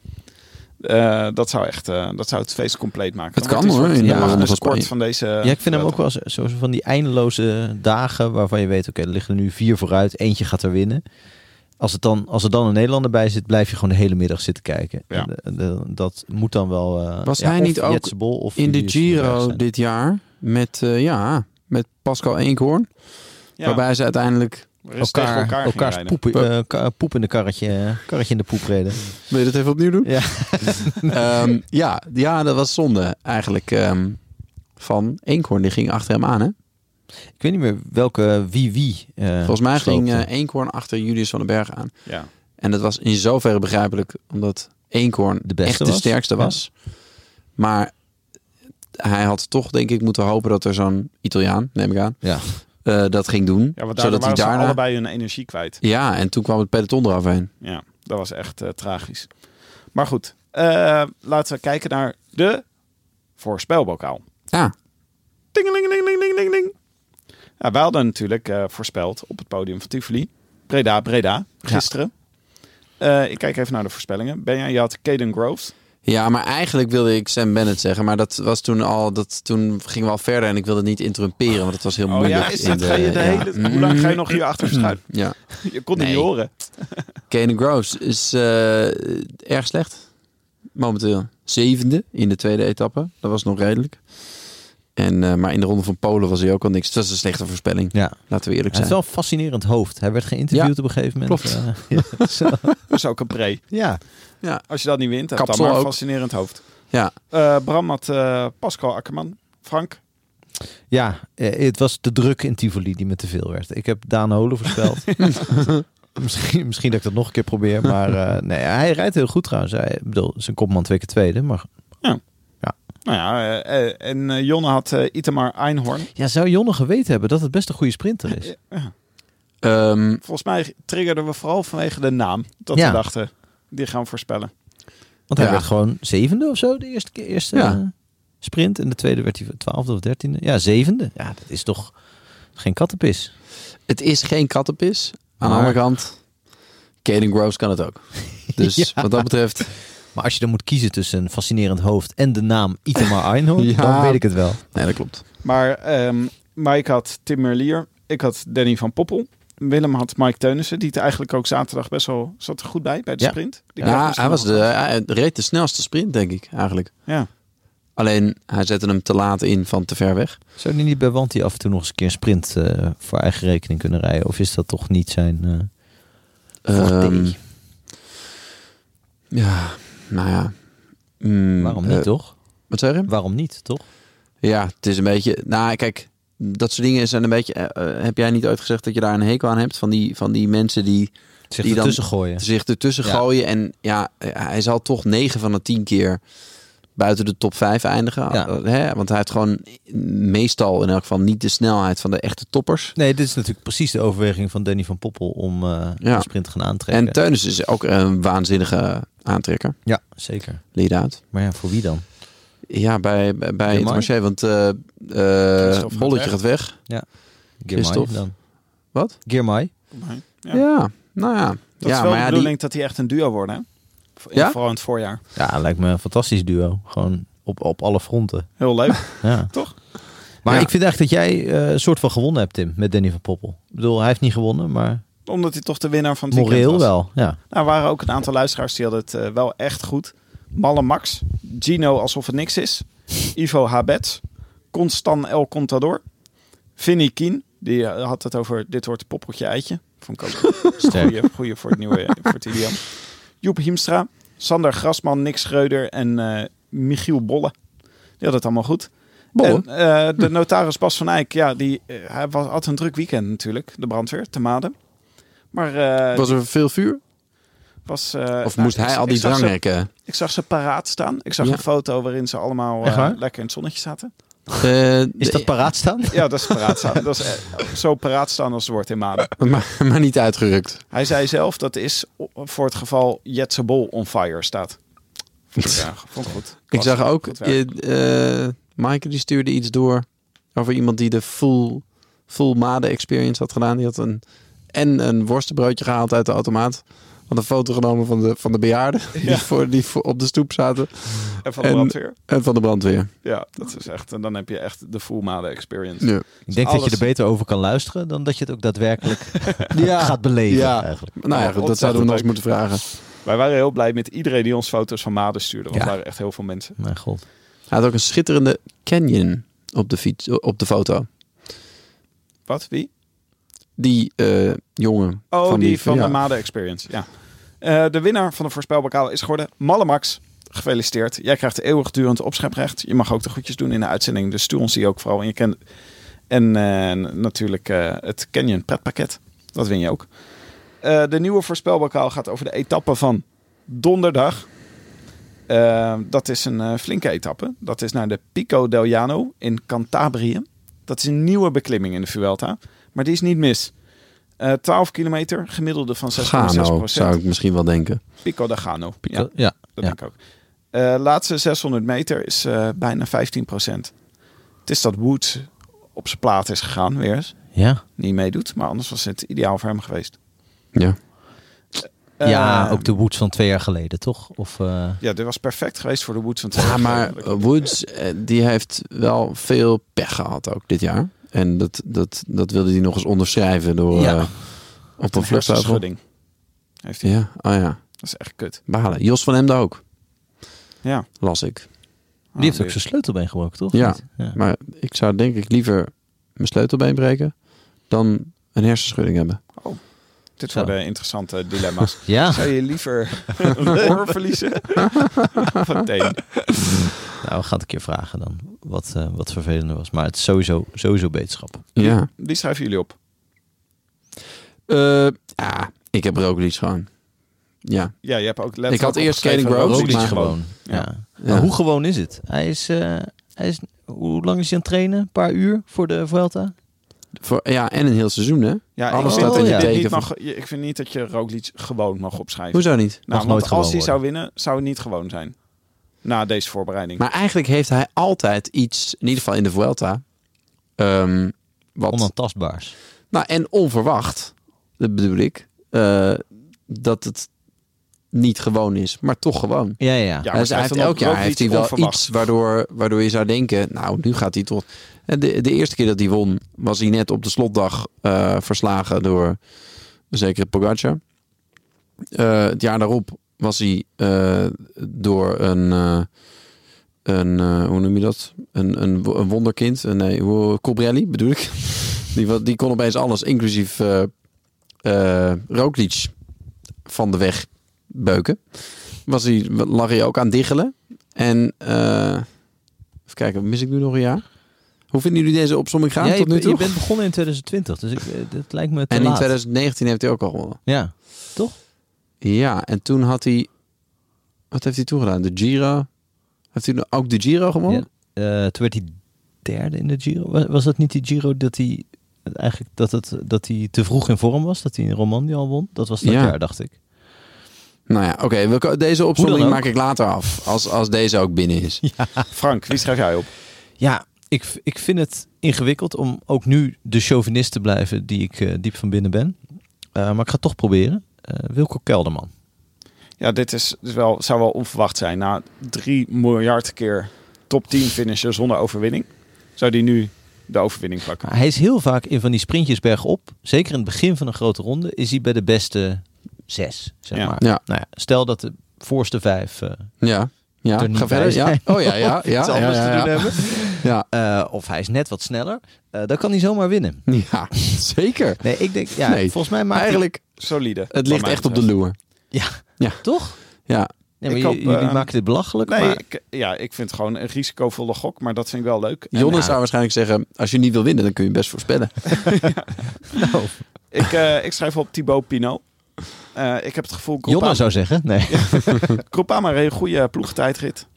Eh, dat, zou echt, eh, dat zou het feest compleet maken. Het kan, hoor, een in soort de van sport van deze. Ja, ik vind hem ook wel zo, van die eindeloze dagen waarvan je weet, oké, er liggen er nu vier vooruit. Eentje gaat er winnen. Als, het dan, als er dan een Nederlander bij zit, blijf je gewoon de hele middag zitten kijken. Ja. En, dat moet dan wel... eh, Was ja, hij of niet ook of In de Giro dit jaar met, eh, ja, met Pascal Eenkhoorn. Ja, Waarbij ze uiteindelijk... elkaar, elkaar elkaars poep, eh, poep in de karretje, karretje in de poep reden. Wil je dat even opnieuw doen? Ja. Ehm, ja, ja, dat was zonde eigenlijk ehm, van Eenkhoorn. Die ging achter hem aan, hè? Ik weet niet meer welke wie wie. eh, Volgens mij ging eh, Eenkhoorn achter Julius van den Berg aan. Ja. En dat was in zoverre begrijpelijk, omdat Eenkhoorn De beste echt de was. sterkste Ja. was. Maar hij had toch, denk ik, moeten hopen dat er zo'n Italiaan, neem ik aan, Ja. Eh, dat ging doen. ja, want zodat hij waren daarna... allebei hun energie kwijt. Ja, en toen kwam het peloton eroverheen. Ja, dat was echt eh, tragisch. Maar goed, eh, laten we kijken naar de voorspelbokaal. Ja. Ja, wij hadden natuurlijk voorspeld op het podium van Tivoli. Breda, Breda, gisteren. Ik kijk even naar de voorspellingen. Ben jij, je had Caden Groves. Ja, maar eigenlijk wilde ik Sam Bennett zeggen. Maar dat was toen al. Dat, toen gingen we al verder en ik wilde het niet interrumperen, want het was heel Oh moeilijk. ja, is dat, ga je de hele, hoe lang ga je nog hier achter verschuilen? Ja. Je kon het Nee. niet horen. Kane Groves is eh, erg slecht. Momenteel zevende in de tweede etappe. Dat was nog redelijk. En, eh, maar in de ronde van Polen was hij ook al niks. Het was een slechte voorspelling. Ja. Laten we eerlijk Hij heeft zijn. wel een fascinerend hoofd. Hij werd geïnterviewd op een gegeven moment. klopt. eh, ja, zo. Dat is ook een pre. ja. Als je dat niet wint, heb je dan maar een fascinerend hoofd. Ja, Eh, Bram had eh, Pascal Akkerman. Frank. Ja, het was de druk in Tivoli die me te veel werd. Ik heb Daan Holen voorspeld. misschien, misschien dat ik dat nog een keer probeer. Maar eh, nee, hij rijdt heel goed trouwens. Hij, ik bedoel, zijn kopman twee keer tweede. Maar Nou ja, eh, eh, en eh, Jonne had Itamar Einhorn. ja, zou Jonne geweten hebben dat het best een goede sprinter is? Ja. Ehm, Volgens mij triggerden we vooral vanwege de naam. Dat Ja. we dachten, die gaan we voorspellen. Want hij Ja. werd gewoon zevende of zo de eerste, keer- eerste Ja. sprint. En de tweede werd hij twaalfde of dertiende. Ja, zevende. Ja, dat is toch geen kattenpis. het is geen kattenpis. Aan de andere kant, Caden Groves kan het ook. Dus Ja. wat dat betreft, Maar als je dan moet kiezen tussen een fascinerend hoofd en de naam Itamar Einhorn, Ja. dan weet ik het wel. nee dat klopt. Maar ehm, Mike had Tim Merlier. Ik had Danny van Poppel. Willem had Mike Teunissen. Die het eigenlijk ook zaterdag best wel zat er goed bij, bij de Ja. sprint. Die Ja, hij was de, hij reed de snelste sprint denk ik eigenlijk. Ja. Alleen hij zette hem te laat in van te ver weg. Zou die niet bij Wanty af en toe nog eens een keer een sprint eh, voor eigen rekening kunnen rijden? Of is dat toch niet zijn eh? Ehm, ja, nou ja. Mm, Waarom niet, eh, toch? Wat zeg je? Waarom niet, toch? Ja, het is een beetje. Nou, kijk, dat soort dingen zijn een beetje... eh, eh, heb jij niet ooit gezegd dat je daar een hekel aan hebt? Van die, van die mensen die Zich Die dan- ertussen gooien. zich ertussen Ja. gooien. En ja, hij zal toch 9 van de 10 keer buiten de top 5 eindigen. Ja. Eh, Hè? Want hij heeft gewoon meestal in elk geval niet de snelheid van de echte toppers. Nee, dit is natuurlijk precies de overweging van Danny van Poppel om eh Ja. de sprint te gaan aantrekken. En Teunis is ook een waanzinnige aantrekker. ja, zeker. Lead-out. Maar ja, voor wie dan? Ja, bij, bij, bij het marché, want eh eh gaat Bolletje weg. gaat weg. Girmay Christophe. dan. Wat? Girmay? Ja. Ja, nou ja. Dat ja, is wel maar de ja, dat die echt een duo worden, hè? In- Ja? Vooral in het voorjaar. Ja, lijkt me een fantastisch duo. Gewoon op, op alle fronten. Heel leuk. Ja. Toch? Maar Ja. ik vind echt dat jij eh, een soort van gewonnen hebt, Tim, met Danny van Poppel. Ik bedoel, hij heeft niet gewonnen, maar Omdat hij toch de winnaar van het weekend moreel was. wel. Ja. Nou, er waren ook een aantal luisteraars die hadden het eh, wel echt goed. Malle Max, Gino alsof het niks is, Ivo Habet, Constan El Contador, Vinnie Kien, die eh, had het over dit wordt een poppeltje eitje. Vond ik ook Sterk. goeie, goeie voor het nieuwe voor het idioom. Joep Hiemstra, Sander Grasman, Nick Schreuder en eh, Michiel Bolle. Die hadden het allemaal goed. Bolle? En eh, de notaris Bas van Eyck, ja, die eh, hij was, had een druk weekend natuurlijk, de brandweer, te Maden. Maar eh, Was er veel vuur? was, eh, Of nou, moest ik- hij al die dranghekken? Ik zag ze paraat staan. Ik zag Ja. een foto waarin ze allemaal lekker in het zonnetje zaten. Eh, Is dat paraat staan? Ja, dat is paraat staan. dat is eh, zo paraat staan als het wordt in Maden. maar, maar niet uitgerukt. Hij zei zelf dat is voor het geval Jetse Bol on fire staat. Vond ik, ja, vond ik goed. Ik zag ook, werk. eh Maaike die stuurde iets door over iemand die de full, full Made experience had gedaan. Die had een, en een worstenbroodje gehaald uit de automaat. Had een foto genomen van de, van de bejaarden die, Ja. voor, die voor, op de stoep zaten. En van de en- brandweer. En van de brandweer. Ja, dat is echt. En dan heb je echt de full experience. Ja. Ik denk dat je er beter over kan luisteren dan dat je het ook daadwerkelijk gaat beleven. Ja. Eigenlijk. Nou ja, goed, dat zouden we nog eens moeten vragen. Wij waren heel blij met iedereen die ons foto's van Maden stuurde. Want Ja. er waren echt heel veel mensen. Mijn god. Hij had ook een schitterende canyon op de, fiets, op de foto. Wat? Wie? Die eh, jongen. Oh, die, van ja. de Made Experience. Ja. Eh, de winnaar van de voorspelbokaal is geworden Malle Max. Gefeliciteerd. Jij krijgt eeuwigdurend opscheprecht. Je mag ook de groetjes doen in de uitzending. Dus stuur ons die ook vooral. En, je kent... en eh, natuurlijk eh, het Canyon pretpakket. Dat win je ook. De nieuwe voorspelbokaal gaat over de etappe van donderdag. Dat is een flinke etappe. Dat is naar de Pico del Llano in Cantabrië. Dat is een nieuwe beklimming in de Vuelta. Maar die is niet mis. Eh 12 kilometer, gemiddelde van 6,6 Gano, zou ik misschien wel denken. Pico da Gano. Ja, Ja, ja, dat ja. denk ik ook. Eh, laatste 600 meter is eh, bijna 15% Het is dat Woods op zijn plaat is gegaan weer eens. ja. Niet meedoet, maar anders was het ideaal voor hem geweest. Ja. ja, Eh, ook de Woods van twee jaar geleden, toch? Of, eh, Ja, dit was perfect geweest voor de Woods van twee Ja, jaar maar geleden. eh, Woods, eh, die heeft wel veel pech gehad ook dit jaar. En dat, dat, dat wilde hij nog eens onderschrijven door Ja. eh, op een een. Heeft hij. Ja, oh ja. Dat is echt kut. Balen. Jos van Hemden ook, Ja. las ik. die heeft ook weer. zijn sleutelbeen gebroken, toch? Ja. Maar ik zou denk ik liever mijn sleutelbeen breken dan een hersenschudding hebben. Dit Zo. worden interessante dilemma's. Ja. Zou je liever een oor verliezen? of een teen? Nou, we gaan het een keer vragen dan. Wat, eh, wat vervelender was. Maar het is sowieso, sowieso beterschap. Ja. Die schrijven jullie op. Eh, ja, ik heb Roglic gewoon. Ja. Ja, je hebt ook Ik had eerst Rogues, Roglic maar- gewoon. Ja. Ja. Maar hoe gewoon is het? Hij is, eh, hij is... Hoe lang is hij aan het trainen? Een paar uur voor de Vuelta? Voor, ja, en een heel seizoen hè? Ja, Alles ik staat vind in dat je teken mag, ik vind niet dat je Roglic gewoon mag opschrijven. Hoezo niet? Nou, Mag want als hij worden. zou winnen, zou het niet gewoon zijn. Na deze voorbereiding. Maar eigenlijk heeft hij altijd iets, in ieder geval in de Vuelta, ehm, wat Onaantastbaars. Nou, en onverwacht, dat bedoel ik, eh, dat het niet gewoon is, maar toch gewoon. Ja, ja. Hij, heeft elk jaar heeft hij wel onverwacht. iets waardoor, waardoor je zou denken, nou, nu gaat hij toch... En De, de eerste keer dat hij won, was hij net op de slotdag eh, verslagen door een zekere Pogacar. Eh, het jaar daarop was hij eh, door een, eh, een eh, hoe noem je dat? Een, een, een wonderkind, nee, hoe, Colbrelli bedoel ik. Die, die kon opeens alles, inclusief Roglic, van de weg beuken. Was hij, lag hij ook aan diggelen. En even kijken, mis ik nu nog een jaar? Hoe vinden jullie deze opsomming gaan Ja, tot je, nu toe? je bent begonnen in 2020, dus ik, dat lijkt me te en in laat. 2019 heeft hij ook al gewonnen. Ja, Ja, en toen had hij... Wat heeft hij toen gedaan? De Giro? Heeft hij ook de Giro gewonnen? Eh, toen werd hij derde in de Giro. Was, was dat niet die Giro dat hij eigenlijk dat het dat hij te vroeg in vorm was, dat hij in Romandie al won? Dat was dat Ja. jaar, dacht ik. Nou ja, oké. deze opzomming maak ik later af. Als, als deze ook binnen is. Frank, wie schrijf jij op? Ja, ik, ik vind het ingewikkeld om ook nu de chauvinist te blijven die ik eh, diep van binnen ben. Eh, maar ik ga het toch proberen. Eh Wilco Kelderman. Ja, dit is, dus wel, zou wel onverwacht zijn. Na drie miljard keer top 10 finishen zonder overwinning, zou die nu de overwinning pakken. Hij is heel vaak in van die sprintjes bergop. Zeker in het begin van een grote ronde is hij bij de beste zes, zeg Ja. maar. Ja. Nou ja, stel dat de voorste vijf eh, Ja. Ja, er niet ga verder. Ja. Oh ja, ja. of ja, iets ja, anders ja, te ja. doen hebben. Ja. Eh, of hij is net wat sneller. eh, dan kan hij zomaar winnen. Ja, zeker. Nee, ik denk, ja, Nee, volgens mij maakt Eigenlijk, Solide. het ligt echt op de loer. hij... Toch? Ja. Nee, maar Ik hoop, jullie eh, maken dit belachelijk. Nee, maar... ik, ja, ik vind het gewoon een risicovolle gok, maar dat vind ik wel leuk. Jonne zou waarschijnlijk zeggen, als je niet wil winnen, dan kun je best voorspellen. Nou, ik, eh, ik schrijf op Thibaut Pinot. Eh, ik heb het gevoel... Jonne zou zeggen. Nee. Groupama reed een goede ploegtijdrit.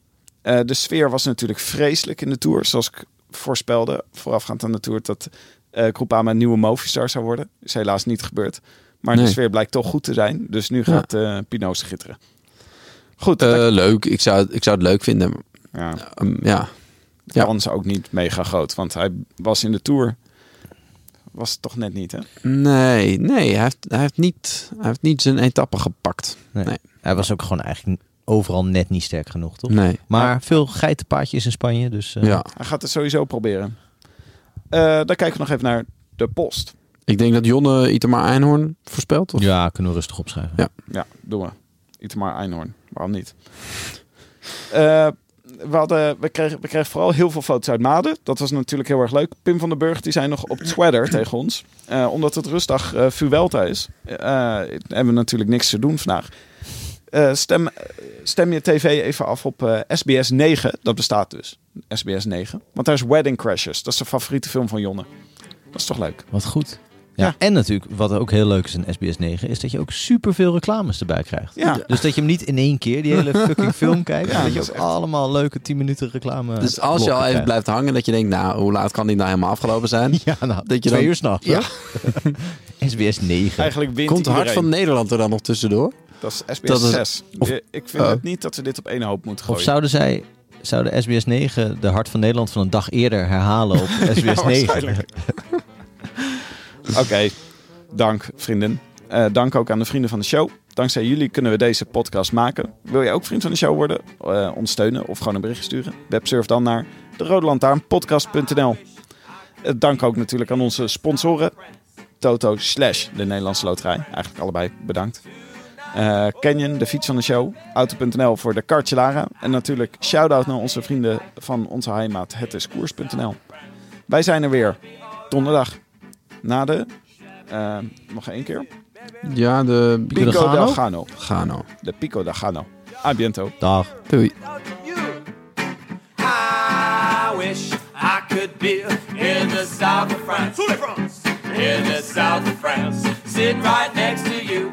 Eh de sfeer was natuurlijk vreselijk in de Tour. Zoals ik voorspelde voorafgaand aan de Tour... dat eh Groupama een nieuwe Movistar zou worden. Is helaas niet gebeurd. Maar de sfeer blijkt toch goed te zijn. Dus nu Ja. gaat eh Pinot schitteren. Goed, Eh, dat leuk, ik zou, het- ik zou het leuk vinden. ja, Um, ja. de Ja. ook niet mega groot. Want hij was in de Tour... Was het toch net niet, hè? Nee, nee hij, heeft, hij, heeft niet, hij heeft niet zijn etappe gepakt. Nee. Nee. Hij was ook gewoon eigenlijk overal net niet sterk genoeg, toch? Nee. Maar veel geitenpaadjes in Spanje, dus... eh, Ja. Hij gaat het sowieso proberen. Eh, dan kijken we nog even naar de post. Ik denk dat Jonne Itamar Einhorn voorspelt. Of? ja, kunnen we rustig opschrijven. Ja. Ja, doen we. Itamar Einhorn. Waarom niet? Eh, we, hadden, we, kregen, we kregen vooral heel veel foto's uit Maden. Dat was natuurlijk heel erg leuk. Pim van den Burg die zei nog op Twitter tegen ons. eh, omdat het rustdag eh Vuelta is. eh, hebben we natuurlijk niks te doen vandaag. Eh, stem, stem je tv even af op SBS 9. Dat bestaat dus. SBS 9. Want daar is Wedding Crashers. Dat is de favoriete film van Jonne. Dat is toch leuk? Wat goed. Ja. Ja. En natuurlijk, wat ook heel leuk is in SBS 9, is dat je ook superveel reclames erbij krijgt. Ja. Dus dat je hem niet in één keer die hele fucking film kijkt. Ja, maar dat je ook echt- allemaal leuke 10 minuten reclame. Dus als je al even krijgt. blijft hangen, dat je denkt, nou, hoe laat kan die nou helemaal afgelopen zijn? Ja, nou, Dat je twee dan- uur s'nachts. Ja. SBS 9. Eigenlijk wint Komt Hart van Nederland er dan nog tussendoor? Dat is SBS Dat is- 6. of- ik vind Oh. het niet dat ze dit op één hoop moeten Of gooien. zouden zij, zouden SBS 9 de Hart van Nederland van een dag eerder herhalen op SBS 9? Oké, dank vrienden. Eh, dank ook aan de vrienden van de show. Dankzij jullie kunnen we deze podcast maken. Wil je ook vriend van de show worden? Eh, ons of gewoon een bericht sturen? Websurf dan naar de podcast.nl. Eh, dank ook natuurlijk aan onze sponsoren. Toto slash de Nederlandse Loterij. Eigenlijk allebei bedankt. Eh, Canyon, de fiets van de show. Auto.nl voor de kartje Lara. En natuurlijk shout-out naar onze vrienden van onze heimaat. Het is koers.nl. Wij zijn er weer donderdag. Na de... eh, nog één keer. Ja, de Pico de Pico Gano? del Gano. Gano. De Pico del Gano. A biento. Dag. Doei. I wish I could be in the south of France. In the south of France, sitting right next to you.